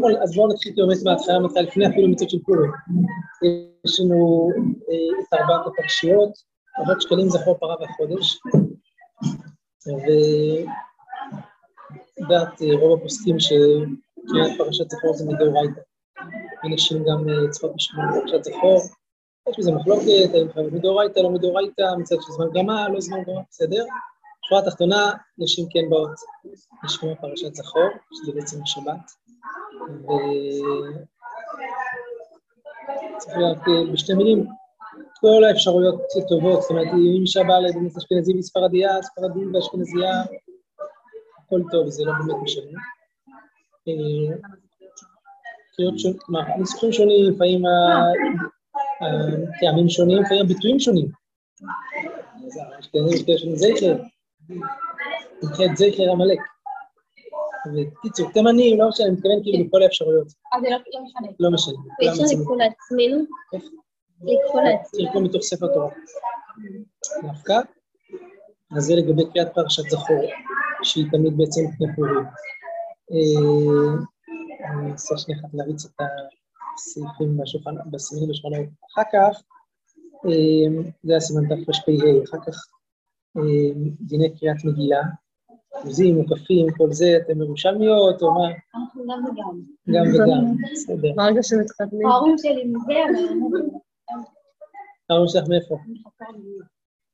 קודם כל, אז בואו נתחיל באמת מההתחלה, מתחילה לפני אפילו מצד של פורים. יש לנו אה, את ארבעת הפרשיות, ארבעת שקלים זכור פרה והחודש, ודעת אה, רוב הפוסקים שקריאת פרשת זכור זה מדאורייתא. אנשים גם אה, צריכות לשמוע פרשת זכור, יש בזה מחלוקת, האם חייבת מדאורייתא, לא מדאורייתא, מצד של זמן גמל, לא זמן גמל, בסדר? בשורה התחתונה, נשים כן באות לשמוע פרשת זכור, שזה בעצם השבת. ו... צריך לדעת בשתי מילים, כל האפשרויות טובות, זאת אומרת, אם אישה באה לבנות אשכנזי וספרדיה, ספרדי ואשכנזייה, הכל טוב, זה לא באמת משנה. ניסוחים שונים, לפעמים הטעמים שונים, לפעמים הביטויים שונים. אשכנזי ושתי זכר, זכר עמלק. בקיצור, תימנים, לא משנה, אני מתכוון כאילו בכל האפשרויות. אז זה לא משנה. לא משנה. ואפשר לקרוא לעצמנו? לקרוא לעצמנו. לקרוא מתוך ספר תורה. דווקא. אז זה לגבי קריאת פרשת זכור, שהיא תמיד בעצם לפני פורים. אני אנסה שנייה אחת להריץ את הסעיפים בסימנים בשולחן אחר כך, זה הסימן תרפ"ה, אחר כך דיני קריאת מגילה, אחוזים, מוקפים, כל זה, אתם ירושלמיות, או מה? אנחנו גם וגם. גם וגם, בסדר. ברגע שמתחתנים. ההורים שלי מזה, אבל... ההורים שלך מאיפה?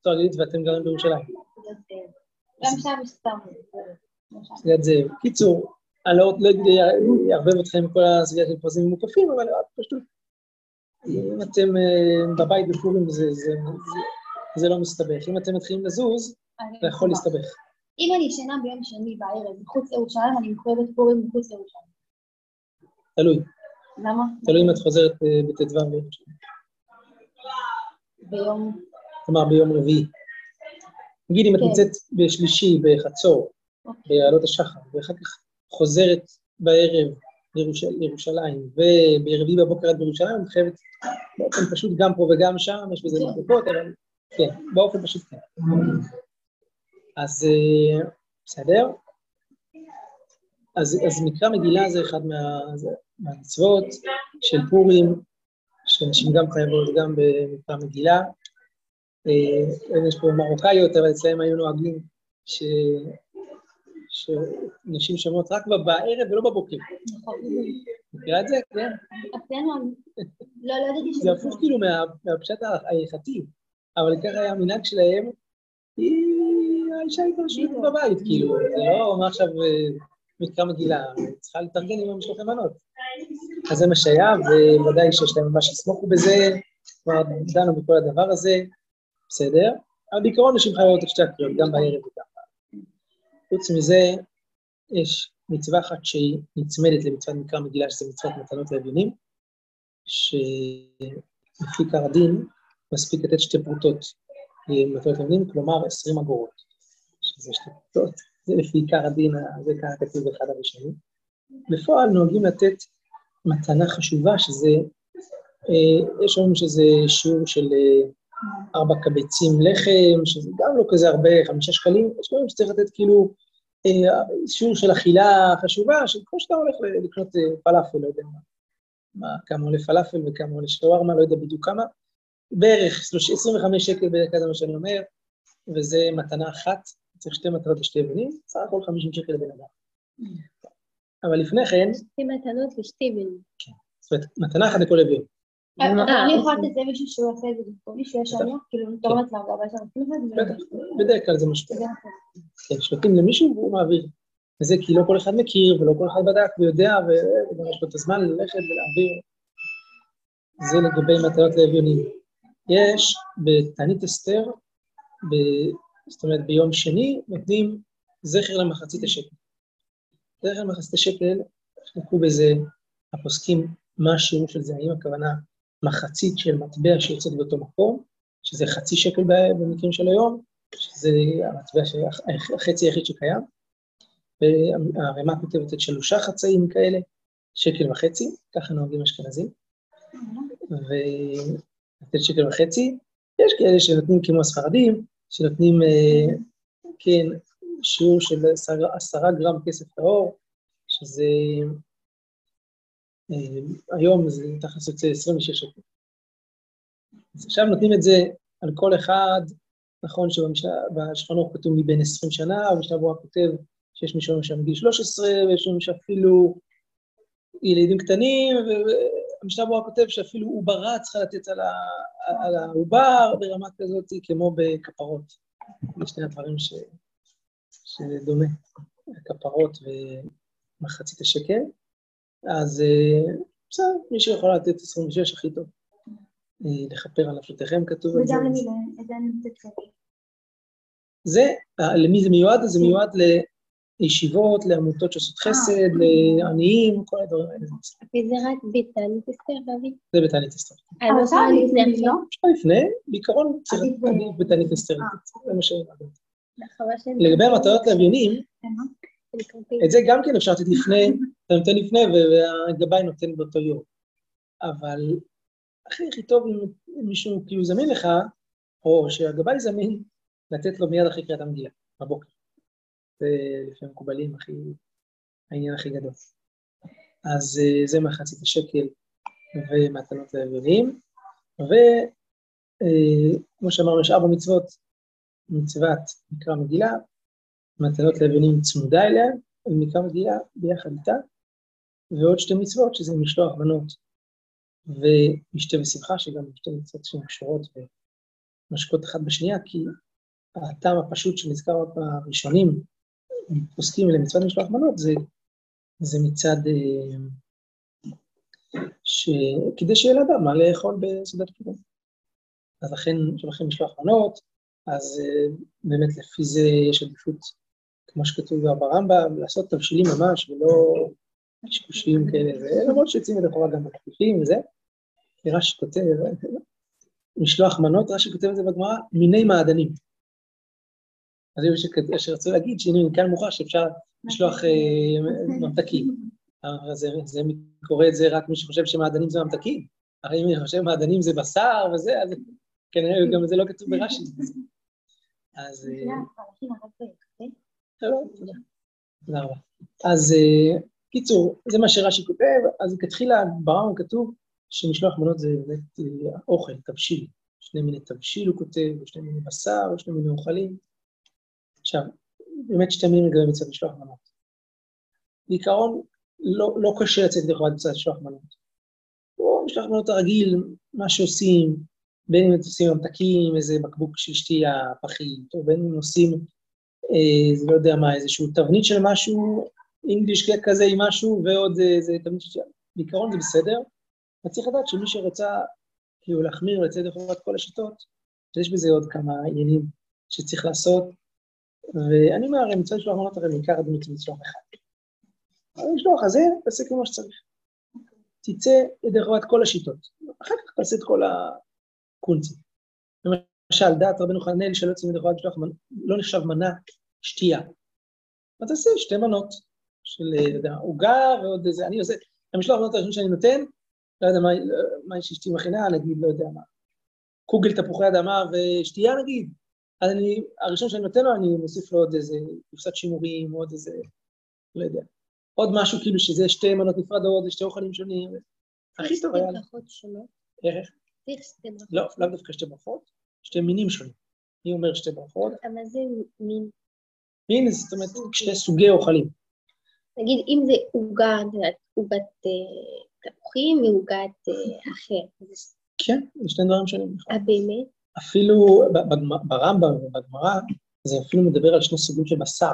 צועלית ואתם גרים בירושלים. גם שם יש סתם. סגת זאב. קיצור, אני לא אערבב אתכם עם כל הסוגיה של פרזים מוקפים, אבל פשוט, אם אתם בבית בפורים זה לא מסתבך. אם אתם מתחילים לזוז, זה יכול להסתבך. אם אני ישנה ביום שני בערב מחוץ לירושלים, אני מחויבת פורים מחוץ לירושלים. תלוי. למה? תלוי אם את חוזרת בט"ו ביום שני. ביום... כלומר, ביום רביעי. נגיד אם את נמצאת בשלישי, בחצור, בעלות השחר, ואחר כך חוזרת בערב לירושלים, וברביעי בבוקר את בירושלים, את חייבת באופן פשוט גם פה וגם שם, יש בזה מחלוקות, אבל כן, באופן פשוט כן. אז בסדר? אז, אז מקרא מגילה זה אחד מה, זה, מהמצוות של פורים, שאנשים גם חייבות גם במקרא מגילה. אה, יש פה מרוקאיות, אבל אצלם היו נוהגים ש... שנשים שומעות רק בערב ולא בבוקר. נכון. מכירה את זה? כן. לא, לא ידעתי שזה... זה הפוך כאילו מהפשט ההלכתי, אבל ככה היה המנהג שלהם, האישה הייתה יושבת בבית, כאילו, זה לא מה עכשיו מקרא מגילה, צריכה להתארגן עם המשלוחי מנות. אז זה מה שהיה, וודאי שיש להם ממש יסמוכו בזה, כבר דנו בכל הדבר הזה, בסדר? אבל בעיקרון נשים חייבות את שתי הקריאות, גם בערב וגם בערב. חוץ מזה, יש מצווה אחת שהיא נצמדת למצוות מקרא מגילה, שזה מצוות מתנות לאביונים, שלפי עיקר הדין, מספיק לתת שתי פרוטות למתנות לאביונים, כלומר 20 אגורות. שזה שתי פרוטות, זה לפי עיקר הדין, זה ככה כתוב באחד הראשונים. בפועל נוהגים לתת מתנה חשובה, שזה, אה, יש אומרים שזה שיעור של אה, ארבע קבצים לחם, שזה גם לא כזה הרבה, חמישה שקלים, יש אומרים שצריך לתת כאילו אה, שיעור של אכילה חשובה, שכמו שאתה הולך לקנות פלאפל, לא יודע מה, מה כמה עולה פלאפל וכמה עולה שווארמה, לא יודע בדיוק כמה, בערך 25 שקל בערך כזה מה שאני אומר, וזה מתנה אחת, צריך שתי מטרות ושתי אבנים, סך הכל 50 שקל לבן אדם. אבל לפני כן... שתי מתנות ושתי אבנים. כן, זאת אומרת, מתנה אחת לכל אבן. אני יכולה לתת למישהו שהוא עושה את זה במקום מישהו יש שם, כאילו תורמת לה הרבה שם, בטח, בדרך כלל זה משהו. כן, שותים למישהו והוא מעביר. וזה כי לא כל אחד מכיר, ולא כל אחד בדק ויודע, וגם יש לו את הזמן ללכת ולהעביר. זה לגבי מתנות לאביונים. יש בתענית אסתר, זאת אומרת ביום שני, נותנים זכר למחצית השקל. זכר למחצית השקל, חלקו בזה הפוסקים מה השיעור של זה, האם הכוונה מחצית של מטבע שיוצאת באותו מקום, שזה חצי שקל במקרים של היום, שזה המטבע, החצי היחיד שקיים, והרמ"א כותבת את שלושה חצאים כאלה, שקל וחצי, ככה נוהגים אשכנזים, ולתת שקל וחצי, יש כאלה שנותנים כמו הספרדים, שנותנים, כן, שיעור של עשרה גרם כסף טהור, שזה אה, היום זה תכלס יוצא 26 שקל. אז עכשיו נותנים את זה על כל אחד, נכון שבשולחן כתוב מבין 20 שנה, ובמשנה ברורה כותב שיש מישהו שם מגיל 13, ויש מישהו שאפילו ילדים קטנים, והמשנה ברורה כותב שאפילו עוברה צריכה לתת על, ה, על העובר ברמה כזאת, כמו בכפרות. זה שני הדברים ש, שדומה, כפרות ומחצית השקל. אז בסדר, מי שיכול לתת 26 הכי טוב. לכפר על נפשותיכם כתוב את זה. וגם. זה, אה, למי זה מיועד? זה מיועד לישיבות, לעמותות שעושות חסד, לעניים, כל הדברים האלה. וזה רק בתענית אסתר, דוד? זה בתענית אסתר. אני לא יכולה לפני עכשיו? אפשר לפני, בעיקרון צריך עדיף בתענית אסתר, זה מה ש... נכון, לגבי המטרות לאביונים, את זה גם כן אפשר לתת לפני, אתה נותן לפני והגבאי נותן באותו יום. אבל הכי הכי טוב אם מישהו כאילו זמין לך, או שהגבאי זמין, לתת לו מיד אחרי קריאת המגילה, בבוקר. זה לפי המקובלים הכי, העניין הכי גדול. אז אה, זה מחצית השקל ומתנות לאביונים, וכמו אה, שאמרנו, יש ארבע מצוות, מצוות מקרא מגילה, מתנות לאביונים צמודה אליה, מקרא מגילה ביחד איתה, ועוד שתי מצוות, שזה משלוח מנות ומשתה ושמחה, שגם שתי מצוות שהן קשורות ומשקות אחת בשנייה, כי הטעם הפשוט שנזכר בראשונים, פוסקים למצוות משלוח מנות, זה, זה מצד, אה, ש... כדי שיהיה לאדם מה לאכול בסעודת פורים. אז לכן, כשהולכים משלוח מנות, אז אה, באמת לפי זה יש עדיפות, כמו שכתוב ברמב"ם, לעשות תבשילים ממש, ולא קשקושים כאלה, למרות שיוצאים את החובה גם בתחליפים וזה. רש"י כותב, משלוח מנות, רש"י כותב את זה בגמרא, מיני מעדנים. אז יש שרצו להגיד שהנה מכאן מוכרח שאפשר לשלוח אה, ממתקים. זה, זה קורא את זה רק מי שחושב שמעדנים זה ממתקים. הרי אם אני חושב שמעדנים זה בשר וזה, אז כנראה גם זה לא כתוב ברש"י. אז... תודה רבה. אז אה, קיצור, זה מה שרש"י כותב, אז כתחילה ברם כתוב שמשלוח מנות זה באמת אה, אוכל, תבשיל. שני מיני תבשיל הוא כותב, ושני מיני בשר, ושני מיני אוכלים. עכשיו, באמת שתי מילים לגבי מצוות משלוח מנות. בעיקרון, לא, לא קשה לצאת לכבוד מצוות משלוח מנות. או משלוח מנות הרגיל, מה שעושים, בין אם עושים ממתקים, איזה בקבוק של שתייה, פחית, או בין אם עושים, אה, זה לא יודע מה, איזשהו תבנית של משהו, אינגליש כזה עם משהו, ועוד איזה תבנית של... בעיקרון זה בסדר, אז צריך לדעת שמי שרוצה כאילו להחמיר ולצאת לחובת כל השיטות, יש בזה עוד כמה עניינים שצריך לעשות, ואני אומר, הרי מצוות לשלוח מנות הרי בעיקר עד מצוות לשלוח אחד. אבל לשלוח הזה, תעשה כמו שצריך. תצא ידי חובת כל השיטות, אחר כך תעשה את כל הקונצים. למשל, דעת רבנו חנאל שלא יוצאים ידי חובת לשלוח, לא נחשב מנה שתייה. אז תעשה שתי מנות של אה, עוגה ועוד איזה, אני עושה, המשלוח מנות הראשון שאני נותן, לא יודע מה יש אשתי מכינה, נגיד, לא יודע מה, קוגל תפוחי אדמה ושתייה נגיד, אז אני, הראשון שאני נותן לו, אני מוסיף לו עוד איזה קופסת שימורים, עוד איזה, לא יודע, עוד משהו כאילו שזה שתי מנות נפרדות, שתי אוכלים שונים, הכי טוב היה. ברכות שונות. איך? לא, לאו דווקא שתי ברכות, שתי מינים שונים. מי אומר שתי ברכות? אבל זה מין. מין, זאת אומרת, שתי סוגי אוכלים. נגיד, אם זה עוגה, עוגת אה, תפוחים ועוגת אה, אחר. כן, זה שני דברים שונים. אה, באמת? אפילו ברמב"ם ובגמרא, זה אפילו מדבר על שני סוגים של בשר.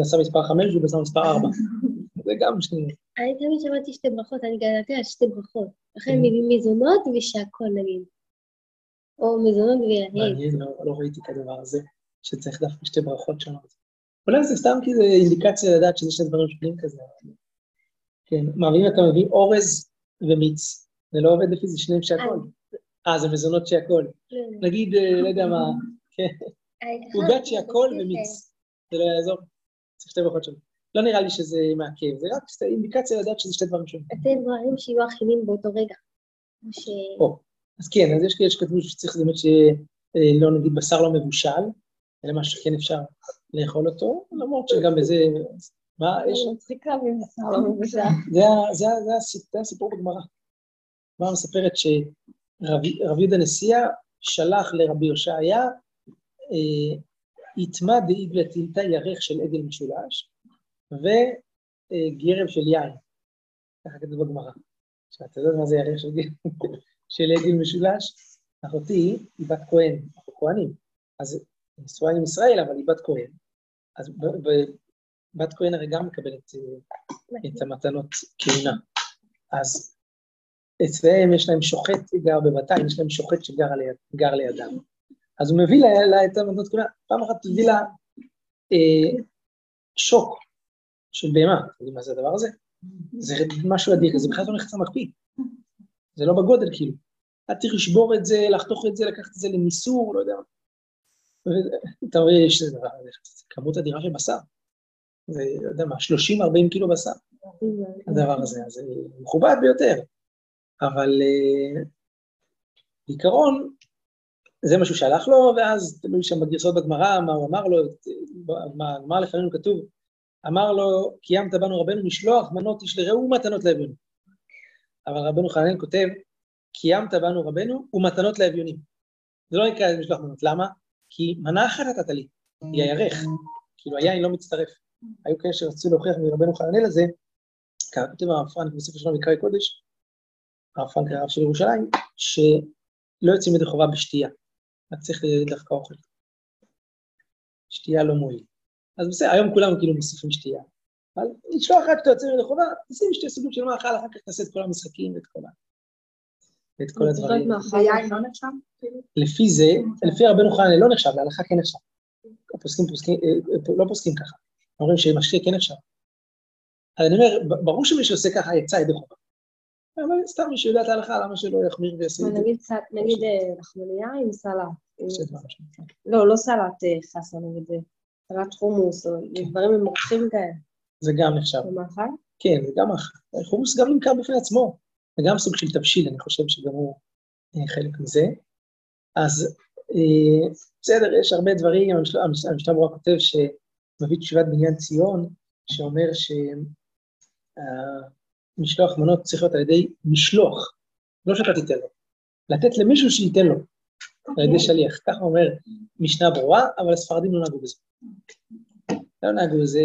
בשר מספר חמש ובשר מספר ארבע. זה גם שני... אני תמיד שמעתי שתי ברכות, אני גדלתי על שתי ברכות. לכן כן. מזונות ושהכול נגיד. או מזונות ויהד. מעניין, לא, לא ראיתי את הדבר הזה, שצריך דווקא שתי ברכות שונות. אולי זה סתם כי זה אינדיקציה לדעת שזה שני דברים שונים כזה. כן, מה, ואם אתה מביא אורז ומיץ, זה לא עובד לפי זה שניהם שהכל. אה, זה מזונות שהכל. כן. נגיד, אה, לא יודע מה, כן, עוגת שהכל ומיץ, זה לא יעזור. צריך שתי ברכות שונות. לא נראה לי שזה מעכב, זה רק אינדיקציה לדעת שזה שתי דברים שונים. אתם דברים שיהיו אכילים באותו רגע. או, אז כן, אז יש כאלה שכתבו שצריך באמת שלא אה, נגיד בשר לא מבושל, אלא מה שכן אפשר לאכול אותו, למרות שגם בזה מה, יש... אני מצחיקה מבשר לא מבושל. זה הסיפור בגמרא. הגמרא מספרת שרב יהודה נשיאה שלח לרבי הושעיה, אה, יטמע דאיגלה טילתא ירך של עגל משולש, וגרב של יין. ככה כתוב בגמרא. עכשיו, אתה יודע מה זה ירך של עגל משולש? אחותי היא בת כהן, אנחנו כהנים. אז היא נשואה עם ישראל, אבל היא בת כהן. אז בת כהן הרי גם מקבלת אה, את המתנות כהונה. אז אצלם יש להם שוחט גר בבתיים, יש להם שוחט שגר ליד, גר לידם. אז הוא מביא לה, את המתנות כהונה, פעם אחת הביא לה אה, שוק של בהמה, אתם יודעים מה זה הדבר הזה? זה משהו אדיר, זה בכלל לא נכנס למקפיא. זה לא בגודל כאילו. אתה צריך לשבור את זה, לחתוך את זה, לקחת את זה למיסור, לא יודע מה. ואתה רואה, יש דבר, כמות אדירה של בשר. זה, לא יודע מה, 30-40 קילו בשר. הדבר הזה, אז זה מכובד ביותר. אבל אה, בעיקרון, זה מה שהוא שלח לו, ואז תלוי שם בגרסאות בגמרא, מה הוא אמר לו, את- מה אמר לפנינו כתוב, אמר לו, קיימת בנו רבנו משלוח מנות איש לרעהו ומתנות לאביונים. אבל רבנו חנן כותב, קיימת בנו רבנו ומתנות לאביונים. זה לא נקרא משלוח מנות, למה? כי מנה אחת נתת לי, היא הירך, כאילו היין לא מצטרף. היו כאלה שרצו להוכיח מרבנו חננאל הזה, הרב פרנק בספר שלו מקראי קודש, הרב פרנק הרב של ירושלים, שלא יוצאים ידי חובה בשתייה, רק צריך דווקא אוכל. שתייה לא מועיל. אז בסדר, היום כולם כאילו מוסיפים שתייה. אבל לשלוח רק שאתה יוצא ידי חובה, תשים שתי סוגים של מאכל, אחר כך תעשה את כל המשחקים ואת כל ה... ואת כל הדברים. ויין לא נחשב? לפי זה, לפי רבנו חננאל לא נחשב, להלכה כן נחשב. הפוסקים פוסקים, אה, אה, לא פוסקים ככה. אומרים שמשקה כן נחשב. אז אני אומר, ברור שמי שעושה ככה יצא ידי חובה. אבל סתם מי שיודע את ההלכה, למה שלא יחמיר ויעשה את זה? נגיד נגיד אה, לחמניה עם סלט. דבר שם. לא, לא סלט אה, חסה נגיד, אה, סלט חומוס, או דברים עם מורחים כאלה. זה גם נחשב. במאכל? כן, זה גם מאכל. חומוס גם נמכר בפני עצמו. זה גם סוג של תבשיל, אני חושב שגם הוא אה, חלק מזה. אז אה, בסדר, יש הרבה דברים, המשנה ברורה כותב שמביא תשובת בניין ציון, שאומר שהמשלוח מנות צריך להיות על ידי משלוח, לא שאתה תיתן לו. לתת למישהו שייתן לו, על ידי שליח. ככה אומר משנה ברורה, אבל הספרדים לא נהגו בזה. לא נהגו בזה,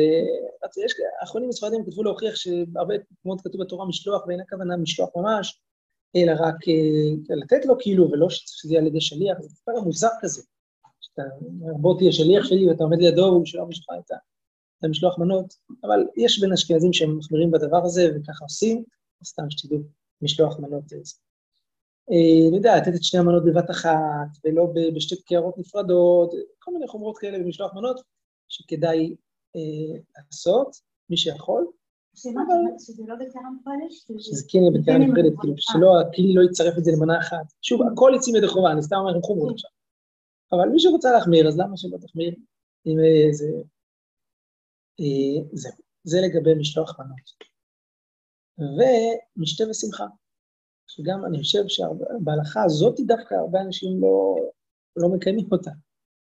יש, האחרונים הספרדים כתבו להוכיח שהרבה מקומות כתוב בתורה משלוח, ואין הכוונה משלוח ממש, אלא רק אה, לתת לו כאילו, ולא שזה יהיה על ידי שליח, זה דבר מוזר כזה. שאתה אומר, בוא תהיה שליח שלי, ואתה עומד לידו, והוא שולח בשבילך את ה- את המשלוח מנות, אבל יש בין אשכנזים שהם מחמירים בדבר הזה, וככה עושים, סתם שתדעו, משלוח מנות זה. אה, אני יודע, לתת את שני המנות בבת אחת, ולא בשתי קערות נפרדות, כל מיני חומרות כאלה במשלוח מנות, שכדאי אה, לעשות, מי שיכול, שזה לא בטעם קודש? שזה כן יהיה בטעם נפרדת, כאילו, שלא, הכלי לא יצרף את זה למנה אחת. שוב, הכל יוצאים ידי חובה, אני סתם אומר לכם חומרות עכשיו. אבל מי שרוצה להחמיר, אז למה שלא תחמיר? אם אה, זה... אה, זהו, זה לגבי משלוח מנות. ומשתה ושמחה, שגם אני חושב שבהלכה הזאת דווקא הרבה אנשים לא, לא מקיימים אותה.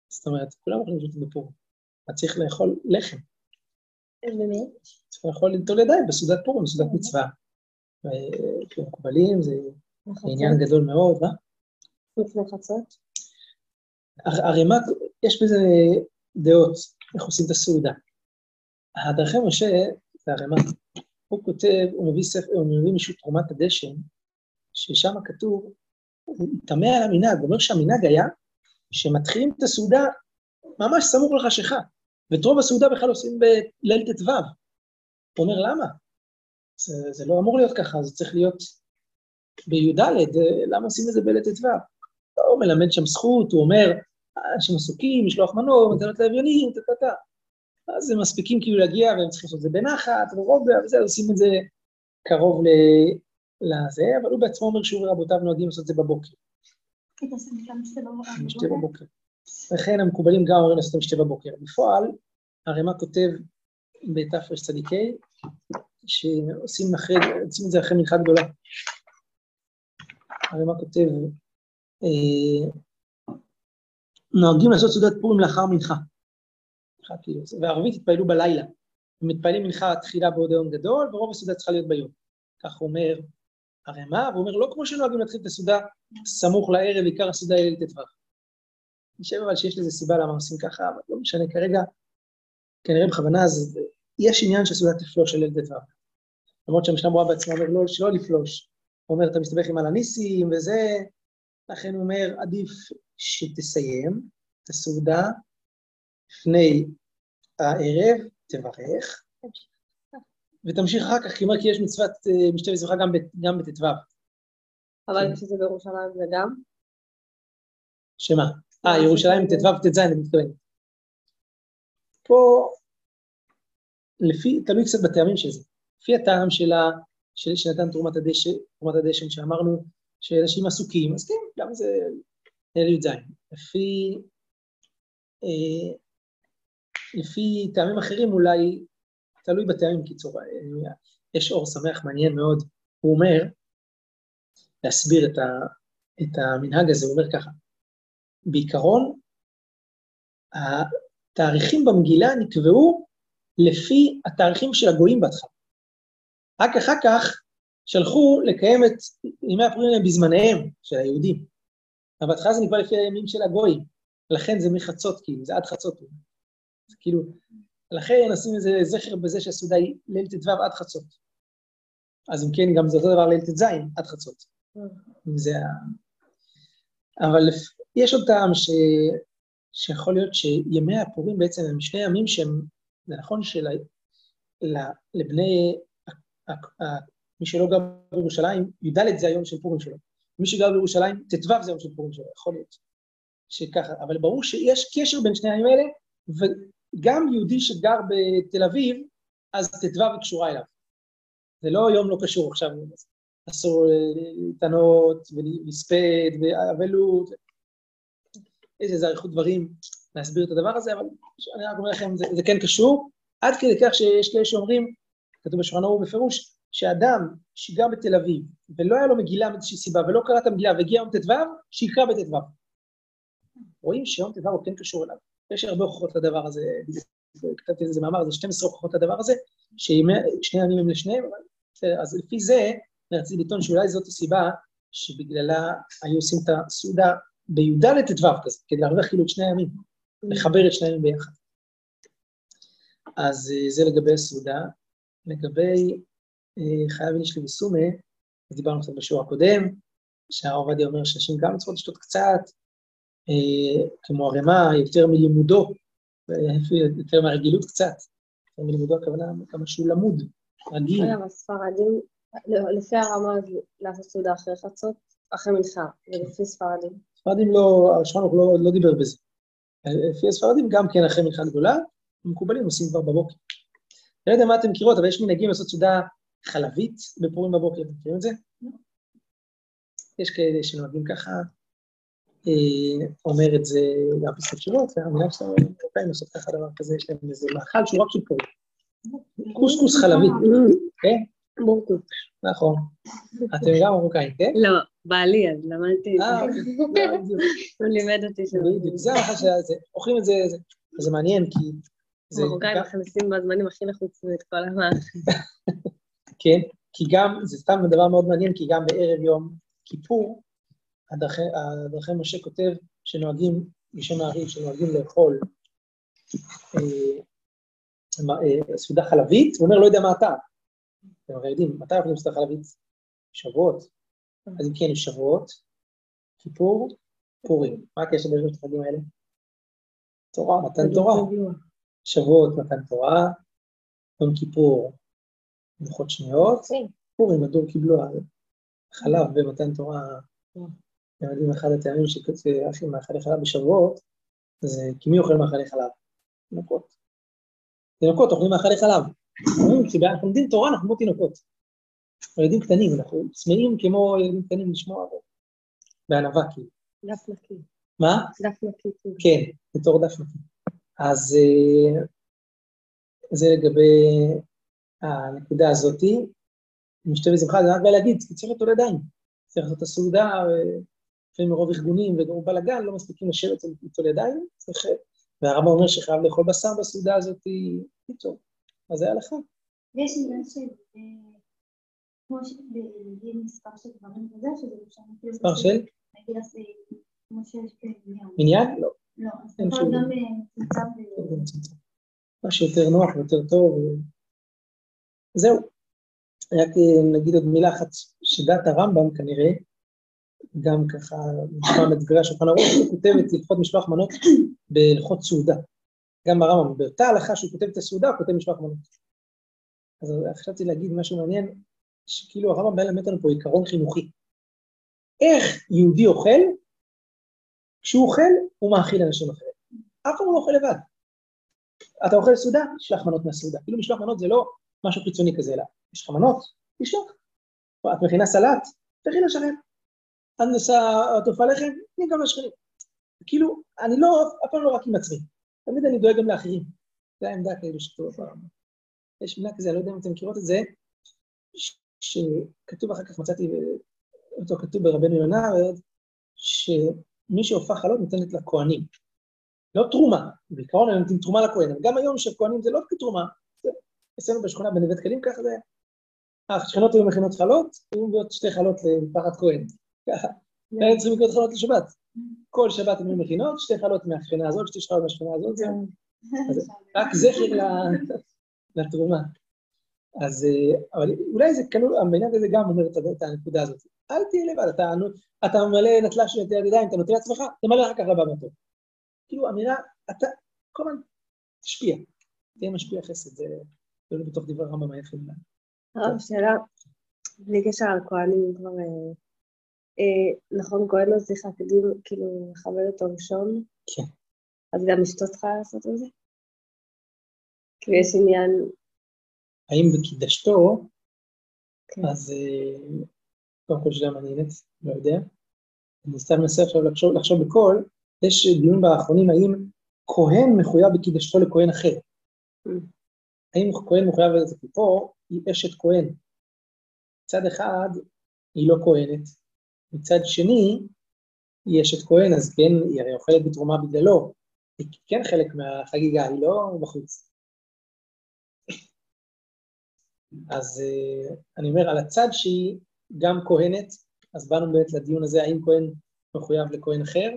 זאת אומרת, כולם יכולים לשבת בפורים. אתה צריך לאכול לחם, באמת? צריך לאכול ליטול ידיים בסעודת פורים, סעודת מצווה. ו- כאילו, מקובלים, זה עניין לחצות? גדול מאוד, מה? לפני חצות? הר- ערימה, יש בזה דעות, איך עושים את הסעודה. הדרכי משה, זה ערימה, הוא כותב, הוא מביא ספר, הוא מביא מישהו תרומת הדשן, ששם כתוב, הוא תמה על המנהג, הוא אומר שהמנהג היה שמתחילים את הסעודה ממש סמוך לחשיכה, ואת רוב הסעודה בכלל עושים בליל ט"ו. הוא אומר, למה? זה, זה לא אמור להיות ככה, זה צריך להיות בי"ד, אה, למה עושים את זה בליל ט"ו? הוא מלמד שם זכות, הוא אומר, אנשים עסוקים, משלוח מנות, מתנות לאביונים, טה-טה-טה. אז הם מספיקים כאילו להגיע, והם צריכים לעשות את זה בנחת, ורוגע, וזה, עושים את זה קרוב ל- לזה, אבל הוא בעצמו אומר שהוא ורבותיו נוהגים לעשות את זה בבוקר, משתה בבוקר. לכן המקובלים גם אומרים לעשות את המשתה בבוקר. בפועל, הרמ"א כותב בתרצ"ה, שעושים אחרי, עושים את זה אחרי מנחה גדולה. הרמ"א כותב, אה, נוהגים לעשות סעודת פורים לאחר מנחה. מנחה כאילו, וערבית התפללו בלילה. מתפללים מנחה תחילה בעוד היום גדול, ורוב הסעודה צריכה להיות ביום. כך אומר הרמ"א, והוא אומר, לא כמו שנוהגים להתחיל את הסעודה סמוך לערב, עיקר הסעודה היא ט"ו. אני חושב אבל שיש לזה סיבה למה עושים ככה, אבל לא משנה, כרגע, כנראה בכוונה, אז יש עניין שהסעודה תפלוש על ט"ו. למרות שהמשנה ברורה בעצמה אומר לא, שלא לפלוש. הוא אומר, אתה מסתבך עם הלניסים וזה, לכן הוא אומר, עדיף שתסיים את הסעודה לפני הערב, תברך, ותמשיך אחר כך, כי יש מצוות אה, משתה וזבחה גם, בט"ו. אבל. כשזה בירושלים זה גם? שמה? אה, ירושלים ט"ו ט"ז, אני מתכוון. פה, לפי, תלוי קצת בטעמים של זה. לפי הטעם שלה, של, שנתן תרומת הדשא, תרומת הדשן, שאמרנו שאנשים עסוקים, אז כן, גם זה ליל י"ז. לפי, אה, לפי טעמים אחרים אולי, תלוי בטעמים, קיצור, יש אור שמח מעניין מאוד, הוא אומר, להסביר את, ה, את המנהג הזה, הוא אומר ככה, בעיקרון, התאריכים במגילה נקבעו לפי התאריכים של הגויים בהתחלה. רק אחר כך שלחו לקיים את ימי האלה בזמניהם, של היהודים. אבל בהתחלה זה נקבע לפי הימים של הגויים, לכן זה מחצות, כאילו, זה עד חצות. זה כאילו, לכן נשים איזה זכר בזה שהסעודה היא ליל ט"ו עד חצות. אז אם כן, גם זה אותו דבר ליל ט"ז עד חצות. זה ה... אבל יש עוד טעם ש... שיכול להיות שימי הפורים בעצם הם שני ימים שהם, זה נכון של... לבני, מי שלא גר בירושלים, י"ד זה היום של פורים שלו. מי שגר בירושלים, ט"ו זה היום של פורים שלו, יכול להיות שככה, אבל ברור שיש קשר בין שני הימים האלה, וגם יהודי שגר בתל אביב, אז ט"ו קשורה אליו. זה לא יום לא קשור עכשיו, אסור להתענות ולספד ואבלות, איזה אריכות דברים להסביר את הדבר הזה, אבל אני רק אומר לכם, זה, זה כן קשור, עד כדי כך שיש כאלה שאומרים, כתוב בשולחן ערוך בפירוש, שאדם שגר בתל אביב ולא היה לו מגילה מאיזושהי סיבה ולא קרא את המגילה והגיע יום ט"ו, שיקרא בט"ו. רואים שיום ט"ו הוא כן קשור אליו. יש הרבה הוכחות לדבר הזה, כתבתי איזה מאמר, זה 12 הוכחות לדבר הזה, ששני ימים הם לשניהם, אבל אז לפי זה, רציתי לטעון שאולי זאת הסיבה שבגללה היו עושים את הסעודה בי"ד ט"ו כזה, כדי להרוויח כאילו את שני הימים, לחבר את שני הימים ביחד. אז זה לגבי הסעודה. לגבי חייב איניש לבסומה, דיברנו קצת בשיעור הקודם, שהרב עובדיה אומר שאנשים גם צריכות לשתות קצת, כמו הרמ"א, יותר מלימודו, יותר מהרגילות קצת. יותר מלימודו הכוונה כמה שהוא למוד, רגיל. רגע, הספרדים, לפי הרמה לעשות סעודה אחרי חצות, אחרי מנחה, ולפי ספרדים. ספרדים לא, השולחן לא, לא דיבר בזה. לפי הספרדים גם כן אחרי מנחה גדולה, מקובלים עושים כבר בבוקר. אני לא יודע מה אתם מכירות, אבל יש מנהגים לעשות סעודה חלבית בפורים בבוקר, אתם מכירים את זה? יש כאלה שנוהגים ככה, אומר את זה גם פסקת שורות, והמילה שלנו, מרוקאים לעשות ככה דבר כזה, יש להם איזה מאכל שהוא רק של פורים. קוסקוס חלבי, כן? בורקות. נכון. אתם גם מרוקאים, כן? לא, בעלי, אז למדתי את אה, זה. אוקיי. בדיוק. הוא לימד אותי שם. בדיוק, זה המאכל שזה, אוכלים את זה, זה- מעניין, כי זה... מרוקאים מכניסים בזמנים הכי לחוצים את כל המערכת. כן, כי גם, זה סתם דבר מאוד מעניין, כי גם בערב יום כיפור, הדרכי, משה כותב שנוהגים, בשם הארי, שנוהגים לאכול אה, אה, סעודה חלבית, הוא אומר, לא יודע מה אתה. אתם הרי יודעים, מתי אוכלים סעודה חלבית? שבועות. אז אם כן, שבועות, כיפור, פורים. מה הקשר בין שלושת החגים האלה? תורה, מתן תורה. שבועות, מתן תורה, יום כיפור, לוחות שניות, פורים, הדור קיבלו חלב ומתן תורה. אתם יודעים, אחד הטעמים שאחים מאכלי חלב בשבועות, זה כי מי אוכל מאכלי חלב? תינוקות. תינוקות אוכלים מאכלי חלב. כשאנחנו לומדים תורה אנחנו כמו תינוקות. ילדים קטנים, אנחנו צמאים כמו ילדים קטנים לשמוע בענווה, כאילו. דף נקי. מה? דף נקי. כאילו. כן, בתור דף נקי. אז אה, זה לגבי הנקודה הזאתי. משתה וזמחה, זה רק בא להגיד, צריך ליטול ידיים. צריך לעשות את הסעודה, אה, לפעמים מרוב ארגונים ומרוב בלאגן, לא מספיקים לשבת וליטול ידיים. צריך... והרמב"ם אומר שחייב לאכול בשר בסעודה הזאת, קיצור. אז זה הלכה. ויש עניין של, אה, כמו שנגיד מספר של דברים וזה, שזה אפשר. מספר של? נגיד אז אה, כמו שיש. מניין? לא. לא, אז אין יכול שום- גם אה, מצומצם. מה שיותר נוח ויותר טוב. זהו. רק אה, נגיד עוד מילה אחת, שדעת הרמב"ם כנראה, גם ככה נשמע מדברי השולחן ערוך, הוא כותב את הלכות משלוח מנות בהלכות סעודה. גם הרמב"ם, באותה הלכה שהוא כותב את הסעודה, הוא כותב משלוח מנות. אז חשבתי להגיד משהו מעניין, שכאילו הרמב"ם בא ללמד לנו פה עיקרון חינוכי. איך יהודי אוכל? כשהוא אוכל, הוא מאכיל אנשים אחרים. אף פעם הוא לא אוכל לבד. אתה אוכל סעודה, תשלח מנות מהסעודה. כאילו משלוח מנות זה לא משהו חיצוני כזה, אלא יש לך מנות, תשלח. את מכינה סלט, תכין לשכן. עושה עטופה לחם, תני גם לשכנים. כאילו, אני לא, אף פעם לא רק עם עצמי. תמיד אני דואג גם לאחרים. זו העמדה כאילו שכתוב ברמב"ם. יש מילה כזה, אני לא יודע אם אתם מכירות את זה, שכתוב אחר כך, מצאתי אותו כתוב ברבנו יונה, שמי שהופך חלות נותנת לכהנים. לא תרומה, בעיקרון הם נותנים תרומה לכהן, אבל גם היום שכהנים זה לא כתרומה, זה- אצלנו בשכונה בנווה דקלים ככה זה, השכנות היו מכינות חלות, היו מביאות שתי חלות למשפחת כהן, ככה, היו צריכים לקנות חלות לשבת. כל שבת הם היו מכינות, שתי חלות מהשכנה הזאת, שתי חלות מהשכנה הזאת. אז רק זכר לתרומה. אז, אה, אבל אולי זה כלול, בעניין הזה גם אומר את הנקודה הזאת. אל תהיה לבד, אתה, אתה ממלא נטלה של נטילת ידיים, אתה נוטל לעצמך, תמלא אחר כך לבא בתור. כאילו אמירה, אתה כל הזמן תשפיע, תהיה משפיע חסד, זה כאילו בתוך דברי הרמב"ם היפים. הרב, שאלה, בלי קשר לכהנים כבר... אה, נכון, כהן לא צריך להקדים, כאילו, לכבד אותו ראשון? כן. אז גם אשתו צריכה לעשות את זה? כאילו, יש עניין... האם בקידשתו, כן. אז אה, קודם כל שאלה מעניינת, לא יודע. אני סתם מנסה עכשיו לחשוב, לחשוב בקול, יש דיון באחרונים האם כהן מחויב בקידשתו לכהן אחר. Mm. האם כהן מחויב לזה? כי פה היא אשת כהן. מצד אחד היא לא כהנת, מצד שני היא אשת כהן, אז כן, היא הרי אוכלת בתרומה בגללו, היא כן חלק מהחגיגה, היא לא בחוץ. אז uh, אני אומר, על הצד שהיא גם כהנת, אז באנו באמת לדיון הזה, האם כהן מחויב לכהן אחר?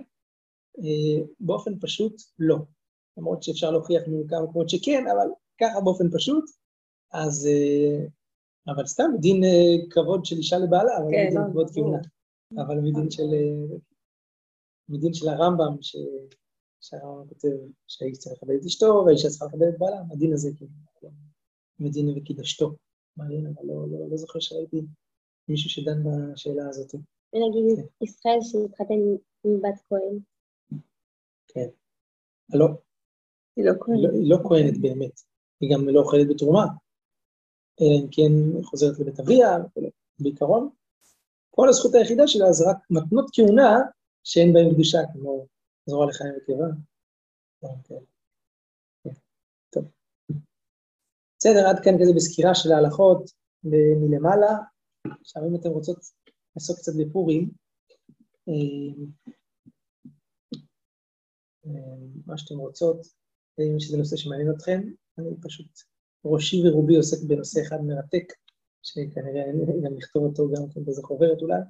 Uh, באופן פשוט, לא. למרות שאפשר להוכיח מכמה מקומות שכן, אבל ככה באופן פשוט, אז... Uh, אבל סתם, דין כבוד של אישה לבעלה, אבל כן, לא מדין לא, כבוד. כהונה. אבל מדין של... uh, מדין של הרמב"ם, ש... שהרמב"ם כותב שהאיש צריך לכבד את אשתו, והאישה צריכה לכבד את בעלה, הדין הזה כאילו, מדין וקידשתו. מעניין, אבל לא, לא, לא זוכר שראיתי מישהו שדן בשאלה הזאת. נגיד ישראל שהתחתן עם- בת כהן. כן. לא, היא לא כהן. לא, היא לא כהנת באמת, היא גם לא אוכלת בתרומה, אלא אם כן חוזרת לבית אביה. בעיקרון, כל הזכות היחידה שלה זה רק מתנות כהונה שאין בהן קדושה, כמו זרוע לחיים וקיבה. טוב. בסדר, עד כאן כזה בסקירה של ההלכות מלמעלה. עכשיו, אם אתם רוצות לעסוק קצת בפורים, אה, אה, מה שאתן רוצות, אם יש איזה נושא שמעניין אתכם, אני פשוט, ראשי ורובי עוסק בנושא אחד מרתק, שכנראה אני גם נכתוב אותו גם כן באיזה חוברת אולי,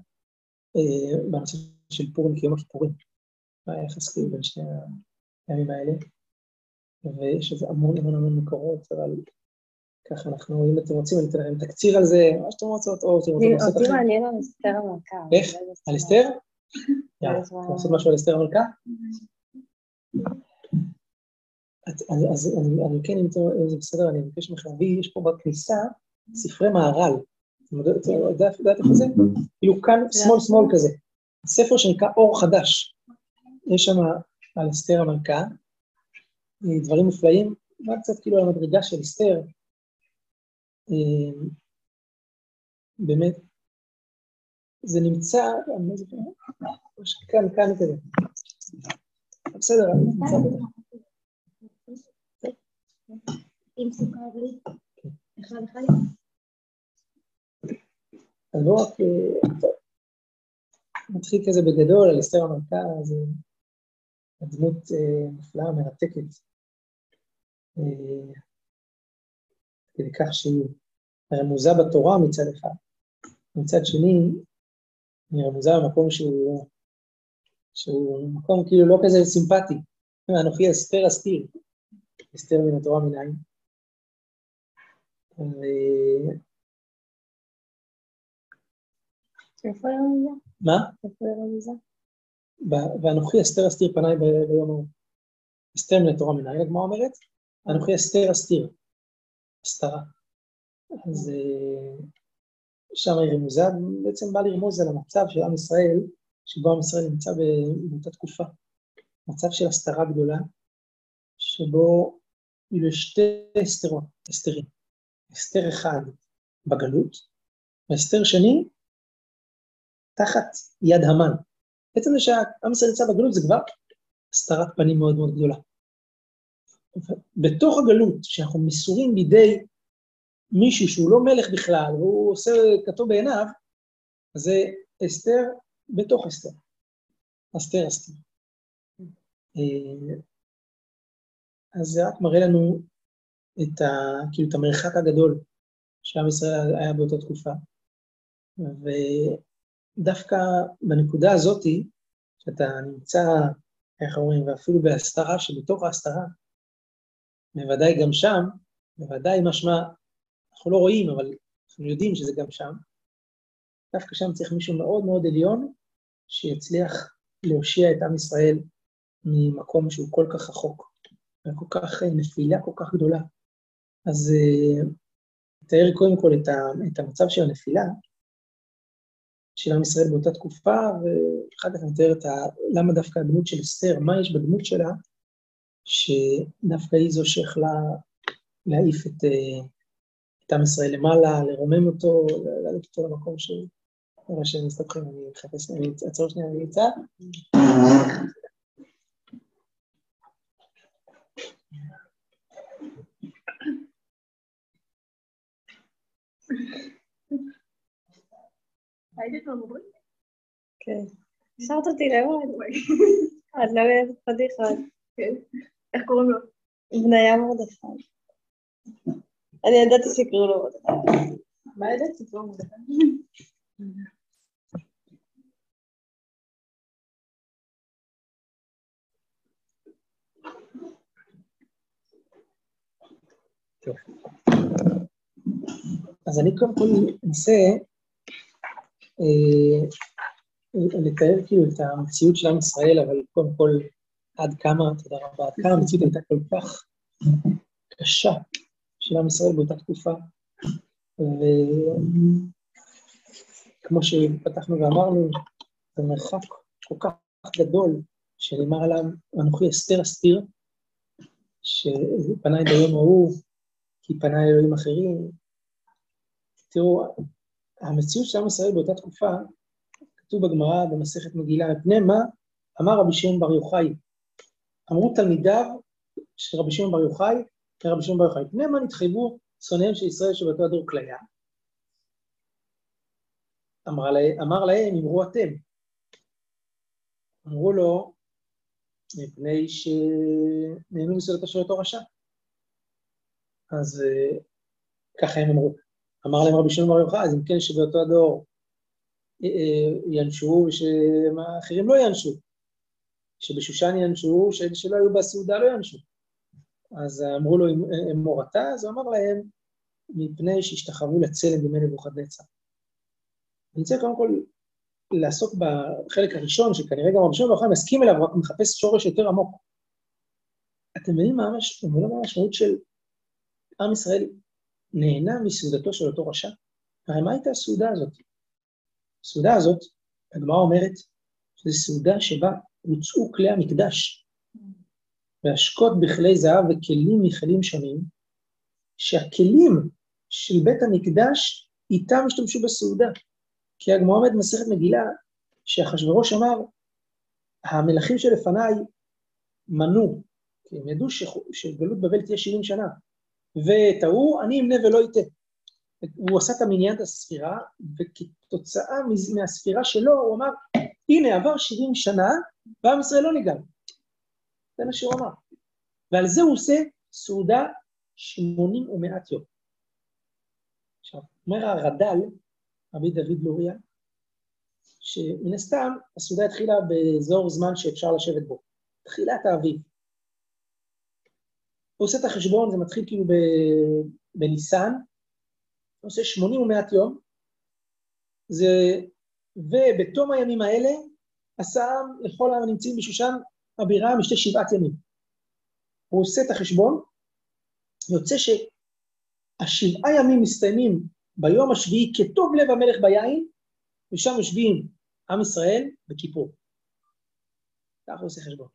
אה, בנושא של פורים כיום הכיפורים. מה היחס כאילו בין שני הימים האלה, ויש לזה המון המון המון מקורות, אבל ככה אנחנו, אם אתם רוצים, אני אתן לכם תקציר על זה, מה שאתם רוצות, או אתם רוצים לעשות אותי אחרת. מעניין על אסתר המלכה. איך? זה על אסתר? יאללה, אתם רוצות משהו על אסתר המלכה? אז, אני, כן, אם זה בסדר, אני מבקש ממך להביא, יש פה בכניסה ספרי מהר"ל. יודעת- יודעת איפה זה? כאילו כאן, שמאל שמאל כזה. ספר שנקרא אור חדש. יש שם על אסתר המלכה, אה, דברים מופלאים, רק קצת כאילו על המדרגה של אסתר. אה, באמת, זה נמצא, אני לא זוכר, כאן, כאן כזה. בסדר, אני נמצא בטח. עם סוכר בלי. אחד אחד. אז בואו רק. נתחיל כזה בגדול על אסתר המלכה, זו דמות אה, נפלאה, מרתקת. אה, כדי כך שהיא רמוזה בתורה מצד אחד, מצד שני, היא רמוזה במקום שהוא, שהוא מקום כאילו לא כזה סימפטי. אנוכי אסתר אסתיר, אסתר מן התורה מנין. ו- היא רמוזה? מה? ואנוכי אסתר אסתיר פניי ביום ההוא. אסתר מן התורה מנין, הגמרא אומרת, אנוכי אסתר אסתיר, הסתרה. אז אה, שם היא רמוזה, בעצם בא לרמוז על המצב של עם ישראל, שבו עם ישראל נמצא באותה תקופה. מצב של הסתרה גדולה, שבו יש שתי הסתרות, הסתרים. הסתר אחד בגלות, והסתר שני תחת יד המן. בעצם זה שהעם ישראל נמצא בגלות זה כבר הסתרת פנים מאוד מאוד גדולה. בתוך הגלות, שאנחנו מסורים בידי מישהו שהוא לא מלך בכלל, והוא עושה כתוב בעיניו, זה אסתר בתוך אסתר. אסתר אסתר. אז זה רק מראה לנו את, ה, כאילו, את המרחק הגדול שעם ישראל היה באותה תקופה. ודווקא בנקודה הזאתי, שאתה נמצא, איך אומרים, ואפילו בהסתרה שבתוך ההסתרה, בוודאי גם שם, בוודאי משמע, אנחנו לא רואים, אבל אנחנו יודעים שזה גם שם, דווקא שם צריך מישהו מאוד מאוד עליון, שיצליח להושיע את עם ישראל ממקום שהוא כל כך רחוק, וכל כך אה, נפילה כל כך גדולה. אז אה, נתאר קודם כל את, ה, את המצב של הנפילה של עם ישראל באותה תקופה, ואחר כך נתאר את ה, למה דווקא הדמות של אסתר, מה יש בדמות שלה, שדווקא היא זו שיכלה להעיף את, אה, את עם ישראל למעלה, לרומם אותו, להעלות אותו למקום ש... שהם מסתבכים, אני אחפש, אני אעצור שנייה, אני אצא. הייתי כבר מדברים? כן. השארת אותי לבד. את לא אוהבת פדיחות. כן. איך קוראים לו? בניה מרדכי. אני ידעתי שיקראו אז אני קודם כל אנסה אה, לתאר כאילו את המציאות של עם ישראל, אבל קודם כל עד כמה, תודה רבה, עד כמה המציאות הייתה כל כך קשה של עם ישראל באותה תקופה. וכמו שפתחנו ואמרנו, זה מרחק כל כך גדול, שנאמר עליו, אנוכי אסתר אסתיר, שפניי ביום ההוא, כי פניי אלוהים אחרים. תראו, המציאות של עם ישראל באותה תקופה, כתוב בגמרא במסכת מגילה, מפני מה אמר רבי שמעון בר יוחאי. אמרו תלמידיו של רבי שמעון בר יוחאי, רבי שמעון בר יוחאי, מפני מה נתחייבו שונאיהם של ישראל שבאותו הדור כליה? אמר, לה, אמר להם, אמרו אתם. אמרו לו, מפני שנהנו מסעודתו של אותו רשע. אז uh, ככה הם אמרו. אמר להם רבי שמעון בר יוחאי, אז אם כן שבאותו הדור uh, ינשו ושאחרים לא ינשו. שבשושן ינשו, שלא היו בסעודה לא ינשו. אז אמרו לו, הם מורתה, אז הוא אמר להם, מפני שהשתחוו לצלם בימי נבוכדנצר. אני רוצה קודם כל לעסוק בחלק הראשון, שכנראה גם רבי שמעון בר יוחאי מסכים אליו, רק מחפש שורש יותר עמוק. אתם מבינים מה המשמעות של עם ישראל נהנה מסעודתו של אותו רשע? הרי מה הייתה הסעודה הזאת? הסעודה הזאת, הגמרא אומרת, שזו סעודה שבה הוצאו כלי המקדש, והשקות בכלי זהב וכלים מכלים שונים, שהכלים של בית המקדש איתם השתמשו בסעודה. כי הגמרא אומרת במסכת מגילה, שאחשוורוש אמר, המלכים שלפניי מנו, כי הם ידעו שגלות בבל תהיה 70 שנה, ואת ההוא אני אמנה ולא אטה. הוא עשה את המניין את הספירה, וכתוצאה מהספירה שלו הוא אמר, הנה עבר 70 שנה, ועם ישראל לא נגאל. זה מה שהוא אמר. ועל זה הוא עושה סעודה 80 ומעט יום. עכשיו, אומר הרד"ל, רבי דוד לוריה, שמן הסתם הסעודה התחילה באזור זמן שאפשר לשבת בו, תחילת האביב. עושה את החשבון, זה מתחיל כאילו בניסן, עושה 80 ומעט יום, זה, ובתום הימים האלה, עשה לכל העם הנמצאים בשושן הבירה משתה שבעת ימים. הוא עושה את החשבון, יוצא שהשבעה ימים מסתיימים ביום השביעי כטוב לב המלך ביין, ושם יושבים עם ישראל בכיפור. ככה הוא עושה חשבון.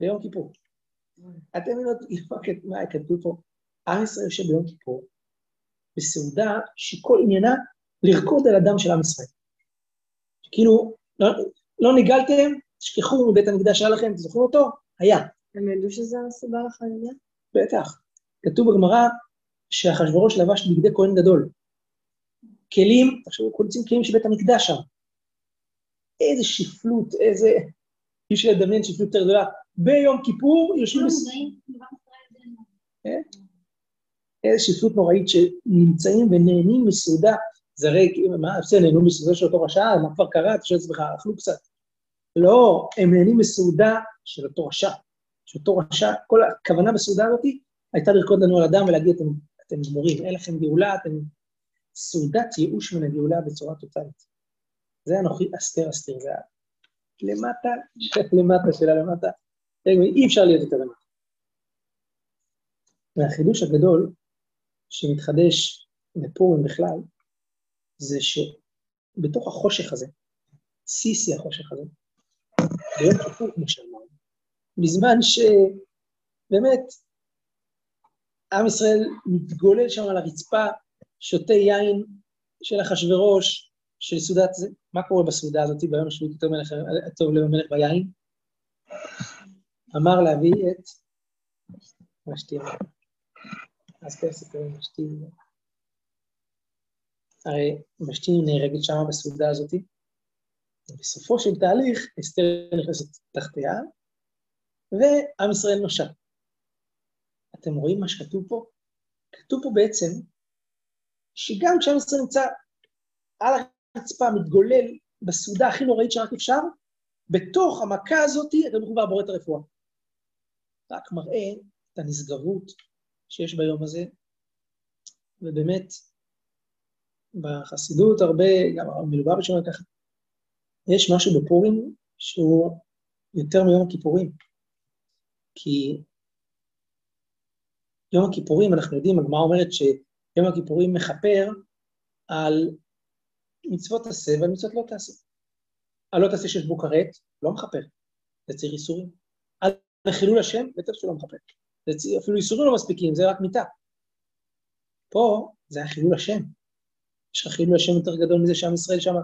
ביום כיפור. אתם יודעים מה כתוב פה? עם ישראל יושב ביום כיפור, בסעודה שכל עניינה לרקוד על הדם של עם ישראל. כאילו, לא, לא ניגלתם, תשכחו מבית המקדש שהיה לכם, תזכרו אותו, היה. הם ידעו שזה הסיבה לחגיגה? בטח. כתוב בגמרא שאחשוורוש לבש בגדי כהן גדול. כלים, תחשבו, קונצים כלים של בית המקדש שם. איזה שפלות, איזה... אי אפשר לדמיין שפלות יותר גדולה. ביום כיפור יושבים... בס- איזה שפלות נוראית שנמצאים ונהנים מסעודה. זה הרי, מה, בסדר, נהנו מסעודה של אותו רשע, מה כבר קרה? אתה שואל עצמך, אכלו קצת. לא, הם נהנים מסעודה של אותו רשע. של אותו רשע, כל הכוונה בסעודה הזאת הייתה לרקוד לנו על הדם ולהגיד, אתם, אתם גמורים, אין לכם גאולה, אתם... סעודת ייאוש מן הגאולה בצורה טוטאלית. זה אנוכי אסתר אסתר, זה למטה, למטה שלה למטה, אי אפשר להיות יותר למטה. והחידוש הגדול שמתחדש בפורים בכלל, זה שבתוך החושך הזה, שיא החושך הזה, ביום כיפור, כמו שאמרנו, בזמן שבאמת עם ישראל מתגולל שם על הרצפה, שותה יין של אחשוורוש, של סעודת זה, מה קורה בסעודה הזאת ביום השביעי טוב לב המלך ביין? אמר להביא את משתי. אז כן סיפורים משתי. הרי משתי נהרגת שמה בסעודה הזאת, ובסופו של תהליך אסתר נכנסת תחתיה, ועם ישראל נושע. אתם רואים מה שכתוב פה? כתוב פה בעצם שגם כשעם ישראל נמצא על הרצפה, מתגולל בסעודה הכי נוראית שרק אפשר, בתוך המכה הזאת, הוא כבר בורא את הרפואה. רק מראה את הנשגבות שיש ביום הזה, ובאמת, בחסידות הרבה, גם מלובביץ' אומר ככה, יש משהו בפורים שהוא יותר מיום הכיפורים. כי יום הכיפורים, אנחנו יודעים, הגמרא אומרת שיום הכיפורים מכפר על מצוות תעשה ועל מצוות לא תעשה. על לא תעשה שיש בו כרת, לא מכפר, זה צריך איסורים. על חילול השם, בטח מכפר. זה ציר, אפילו איסורים לא מספיקים, זה רק מיתה. פה זה היה חילול השם. יש לך חילול השם יותר גדול מזה שעם ישראל שם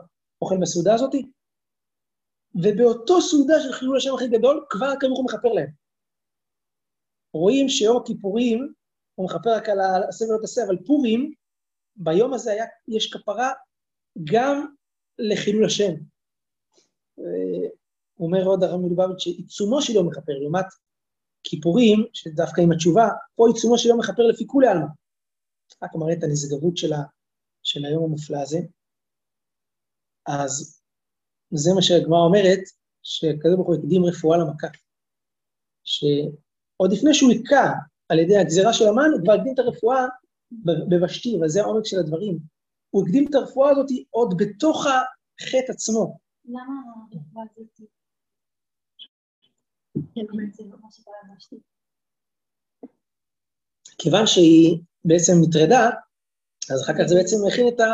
אוכל בסעודה הזאתי? ובאותו סעודה של חילול השם הכי גדול, כבר ברוך הוא מכפר להם. רואים שיום הכיפורים, הוא מכפר רק על העשה ולא תעשה, אבל פורים, ביום הזה היה, יש כפרה גם לחילול השם. אומר עוד הרב מלובביץ' שעיצומו של יום מכפר, לעומת כיפורים, שדווקא עם התשובה, פה עיצומו של יום מכפר לפי כולי עלמא. רק מראה את הנשגבות של, ה, של היום המופלא הזה. אז זה מה שהגמרא אומרת, שהקדוש ברוך הוא הקדים רפואה למכה. שעוד לפני שהוא היכה על ידי הגזירה של המן, הוא כבר הקדים את הרפואה בבשתי, וזה העומק של הדברים. הוא הקדים את הרפואה הזאת עוד בתוך החטא עצמו. למה הרפואה הזאת? זה לא מה שקרה בבשתי. כיוון שהיא בעצם נטרדה, אז אחר כך זה בעצם הכין את ה...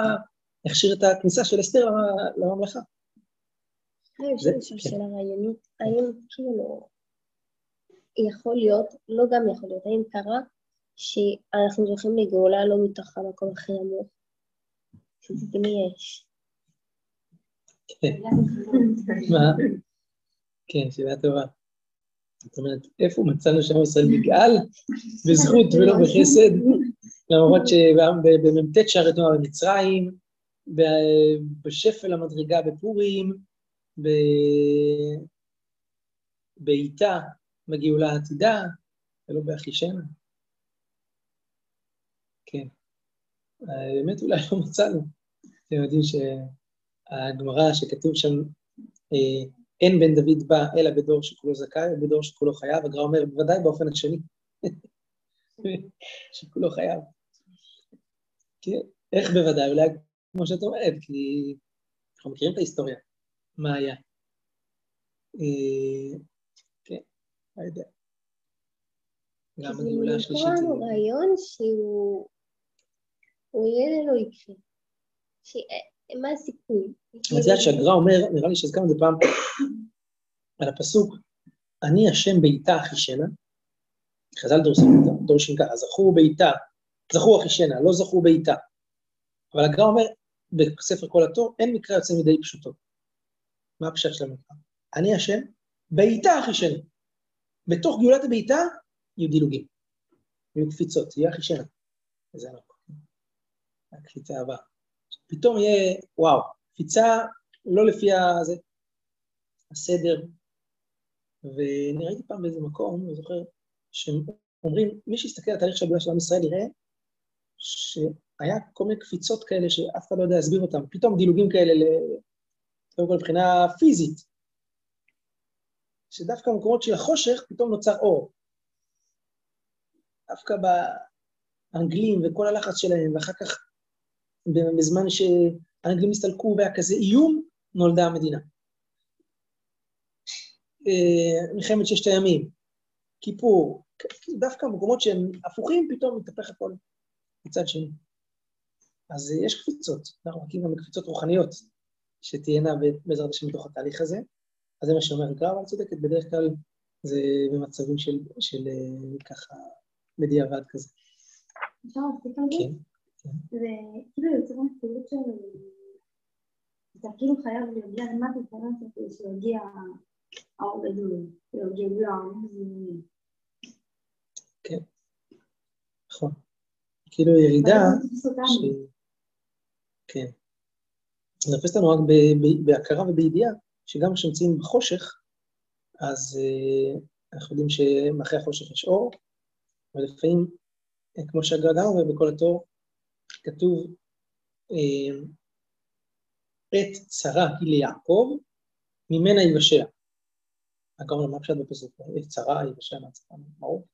הכשיר את הכניסה של אסתר לממלכה. יש לי לשאול שאלה רעיונית, האם כאילו יכול להיות, לא גם יכול להיות, האם קרה שאנחנו זוכים לגאולה לא מתוך המקום הכי נמוך? שתדעי מי יש. מה? כן, שאלה טובה. זאת אומרת, איפה מצאנו שעם ישראל נגאל? בזכות ולא בחסד, למרות שבמ"ט שערי תנועה במצרים, בשפל המדרגה בפורים, בעיטה בגאולה העתידה, ולא באחישנה. כן. באמת אולי לא מצאנו. אתם יודעים שהגמרא שכתוב שם, אה, אין בן דוד בא אלא בדור שכולו זכאי או בדור שכולו חייב, הגמרא אומר, בוודאי באופן השני, שכולו חייב. כן, איך בוודאי? אולי כמו שאת אומרת, כי אנחנו מכירים את ההיסטוריה, מה היה. אה, כן, לא יודע. גם הגאולה השלישית. זה נקרא רעיון שהוא... הוא יהיה לא יקרה. מה הסיכוי? אז זה שהגר"א אומר, נראה לי שהזכרנו את זה פעם, על הפסוק, אני השם ביתה אחישנה, חז"ל דורשים ככה, זכו ביתה, זכו אחישנה, לא זכו ביתה. אבל הגר"א אומר, בספר כל התור, אין מקרה יוצא מדי פשוטו. מה הפשט של המקרא? אני השם, בעיטה אחישנה. בתוך גאולת הבעיטה יהיו דילוגים, יהיו קפיצות, יהיה אחישנה. וזה לא הקפיצה הבאה. פתאום יהיה, וואו, קפיצה לא לפי הזה, הסדר. ואני ראיתי פעם באיזה מקום, אני זוכר, שאומרים, מי שיסתכל על התהליך של הגאולה של עם ישראל יראה שהיה כל מיני קפיצות כאלה שאף אחד לא יודע להסביר אותם, פתאום דילוגים כאלה, קודם כל מבחינה פיזית, שדווקא במקומות של החושך פתאום נוצר אור. דווקא באנגלים וכל הלחץ שלהם, ואחר כך בזמן שהאנגלים הסתלקו והיה כזה איום, נולדה המדינה. אה, מלחמת ששת הימים, כיפור, דווקא במקומות שהם הפוכים, פתאום מתהפך הכל מצד שני. אז יש קפיצות, אנחנו מחכים גם בקפיצות רוחניות שתהיינה בעזרת השם בתוך התהליך הזה. אז זה מה שאומר גרר, אבל צודקת, בדרך כלל זה במצבים של, של ככה בדיעבד כזה. אפשר להפסיק על זה? כן. זה כאילו יוצר מציאות של... אתה כאילו חייב להגיע למטה, כדי שיגיע האור גדול, יגיע האור כן, נכון. כאילו ירידה, כן. זה תופס אותנו רק בהכרה ובידיעה, שגם כשנמצאים בחושך, אז uh, אנחנו יודעים שמאחרי החושך יש אור, ולפעמים, כמו שהגרדה אומר בכל התור, כתוב, uh, עת צרה היא ליעקב, ממנה יבשע. אומר, מה פשוט בפסוק? עת צרה יבשע מהצרה, ברור.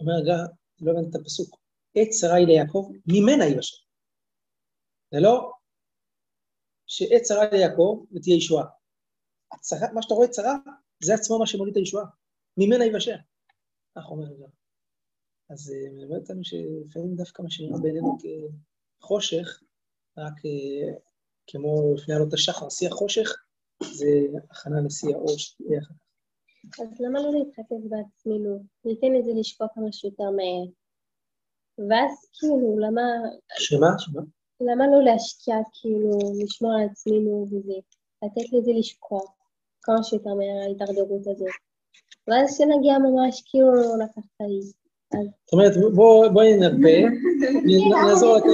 אומר הגר, לא הבנתי את הפסוק, עת צרה היא ליעקב, ממנה יבשע. זה לא שעת צרה ליעקב ותהיה ישועה. הצרה, מה שאתה רואה צרה, זה עצמו מה שמוליד את הישועה. ממנה יבשע. כך אומר הגר. אז אה, מלמד אותנו שלפעמים דווקא מה שנראה בעינינו כחושך, רק אה, כמו לפני עלות השחר, שיא החושך, זה הכנה לשיא האור שתהיה אחר כך. אז למה לא להתחפש בעצמנו? ניתן את זה לשקוע כמה שיותר מהר. ואז כאילו, למה... שמה? שמה? למה לא להשקיע, כאילו, לשמור על עצמנו וזה, לתת לזה לשקוע כמה שיותר מהר ההידרדרות הזאת. ואז כשנגיע ממש, כאילו, לא לקחת לי. זאת אומרת, בואי נרפה, נעזור לכם.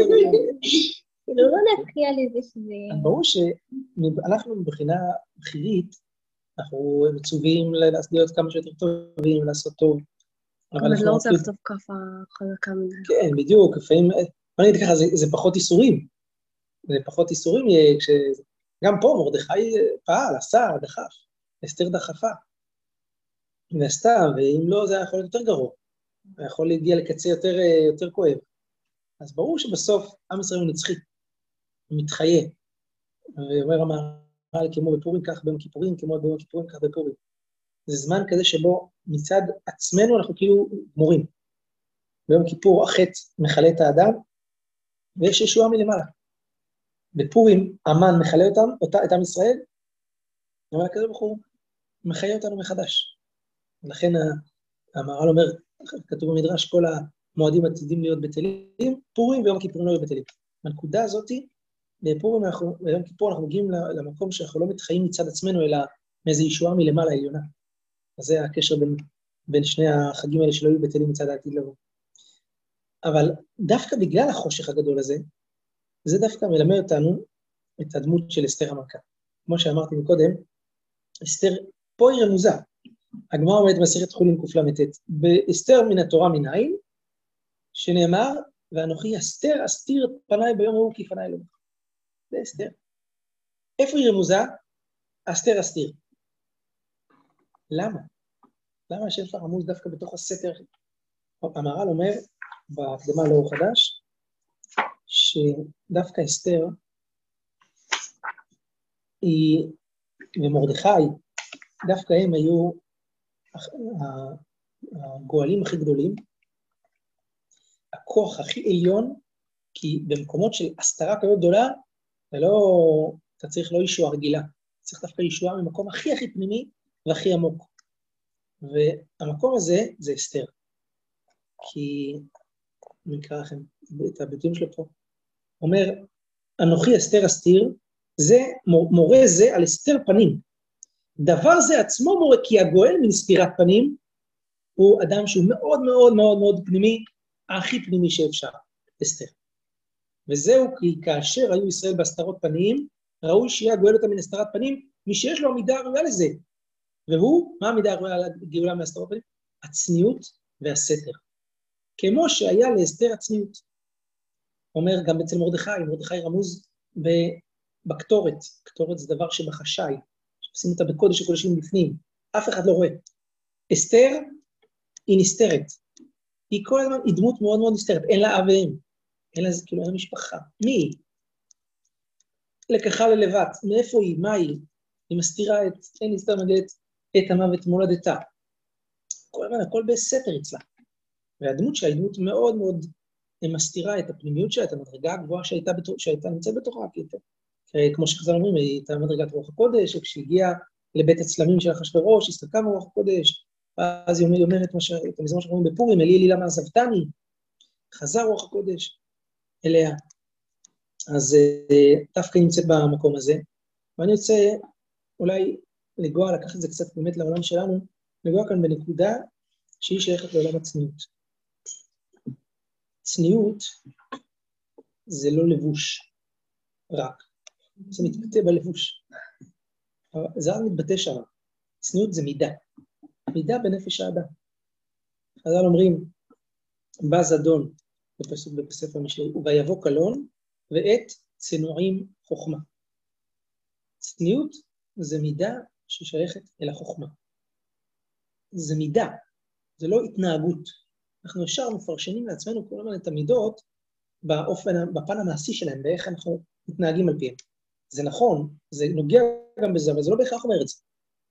כאילו, לא נפריע לזה שזה... ברור שאנחנו מבחינה בכירית, אנחנו מצווים להיות כמה שיותר טובים, לעשות טוב. אבל אני לא רוצה לכתוב כאפה חזקה מדי. כן, בדיוק, לפעמים, בוא נגיד ככה, זה פחות איסורים. זה פחות איסורים יהיה, כש... גם פה מרדכי פעל, עשה, דחף, אסתר דחפה. ועשתה, ואם לא, זה היה יכול להיות יותר גרוע. יכול להגיע לקצה יותר, יותר כואב. אז ברור שבסוף עם ישראל הוא נצחי, הוא מתחיה. ואומר המהר"ל, כמו בפורים כך ביום הכיפורים, כמו ביום הכיפורים כך בפורים. זה זמן כזה שבו מצד עצמנו אנחנו כאילו גמורים. ביום כיפור החטא מכלה את האדם, ויש ישועה מלמעלה. בפורים המן מכלה אותם, אותה, את עם ישראל, אבל הקדוש ברוך הוא מחיה אותנו מחדש. ולכן המהר"ל אומר, כתוב במדרש, כל המועדים עתידים להיות בטלים, פורים ויום הכיפורים לא יהיו בטלים. בנקודה הזאתי, בפורים, אנחנו, ביום כיפור אנחנו מגיעים למקום שאנחנו לא מתחיים מצד עצמנו, אלא מאיזו ישועה מלמעלה עליונה. אז זה הקשר בין, בין שני החגים האלה שלא יהיו בטלים מצד העתיד לבוא. אבל דווקא בגלל החושך הגדול הזה, זה דווקא מלמד אותנו את הדמות של אסתר המלכה. כמו שאמרתי מקודם, אסתר, פה היא רמוזה. הגמרא אומרת במסכת חולין קל"ט, באסתר מן התורה מנין, שנאמר, ואנוכי אסתר, אסתיר את פניי ביום ההוא כי פניי לא. זה אסתר. איפה היא רמוזה? אסתר אסתיר. למה? למה השם שלך רמוז דווקא בתוך הסתר? המהר"ל אומר בהקדמה לאור חדש, שדווקא אסתר היא, ומרדכי, דווקא הם היו הגואלים הכי גדולים, הכוח הכי עליון, כי במקומות של הסתרה כזאת גדולה, אתה לא, אתה צריך לא ישועה רגילה, צריך דווקא ישועה ממקום הכי הכי פנימי והכי עמוק. והמקום הזה זה אסתר. כי, אני אקרא לכם את הביטויים שלו פה. אומר, אנוכי אסתר אסתיר, זה, מורה זה על אסתר פנים. דבר זה עצמו מורה, כי הגואל מן סתירת פנים, הוא אדם שהוא מאוד מאוד מאוד מאוד פנימי, הכי פנימי שאפשר, אסתר. וזהו כי כאשר היו ישראל בהסתרות פנים, ראוי שיהיה הגואל אותה מן הסתרת פנים, מי שיש לו המידה הראויה לזה. והוא, מה המידה הראויה לגאולה מהסתרות פנים? הצניעות והסתר. כמו שהיה לאסתר הצניעות. אומר גם אצל מרדכי, מרדכי רמוז בקטורת, קטורת זה דבר שבחשאי, עושים אותה בקודש הקודשים בפנים, אף אחד לא רואה. אסתר היא נסתרת, היא כל הזמן, היא דמות מאוד מאוד נסתרת, אין לה אב ואם, אין לה, כאילו, אין לה משפחה. מי היא? לקחה ללבט, מאיפה היא, מה היא? היא מסתירה את, אין נסתר מגלת את המוות מולדתה. כל הזמן, הכל בסתר אצלה. והדמות שלה היא דמות מאוד מאוד מסתירה את הפנימיות שלה, את המדרגה הגבוהה שהייתה, שהייתה נמצאת בתוכה, כי כמו שחז"ל אומרים, היא הייתה מדרגת רוח הקודש, וכשהגיעה לבית הצלמים של אחשוורוש, הסתכלה ברוח הקודש, ואז היא אומרת ש... את המזמור שאנחנו אומרים בפורים, אלי אלי למה עזבתני, חזר רוח הקודש אליה. אז אה, דווקא נמצאת במקום הזה, ואני רוצה אולי לגוע, לקחת את זה קצת באמת לעולם שלנו, לגוע כאן בנקודה שהיא שייכת לעולם הצניעות. צניעות זה לא לבוש רק, זה מתבטא בלבוש. זה רק מתבטא שם. צניעות זה מידה. מידה בנפש האדם. חז"ל אומרים, בא זדון, בפסוק בספר משלי, ויבוא קלון, ואת צנועים חוכמה. צניעות זה מידה ששייכת אל החוכמה. זה מידה, זה לא התנהגות. אנחנו ישר מפרשנים לעצמנו כל הזמן את המידות באופן, בפן המעשי שלהם, באיך אנחנו מתנהגים על פיהם. זה נכון, זה נוגע גם בזה, אבל זה לא בהכרח אומר את זה.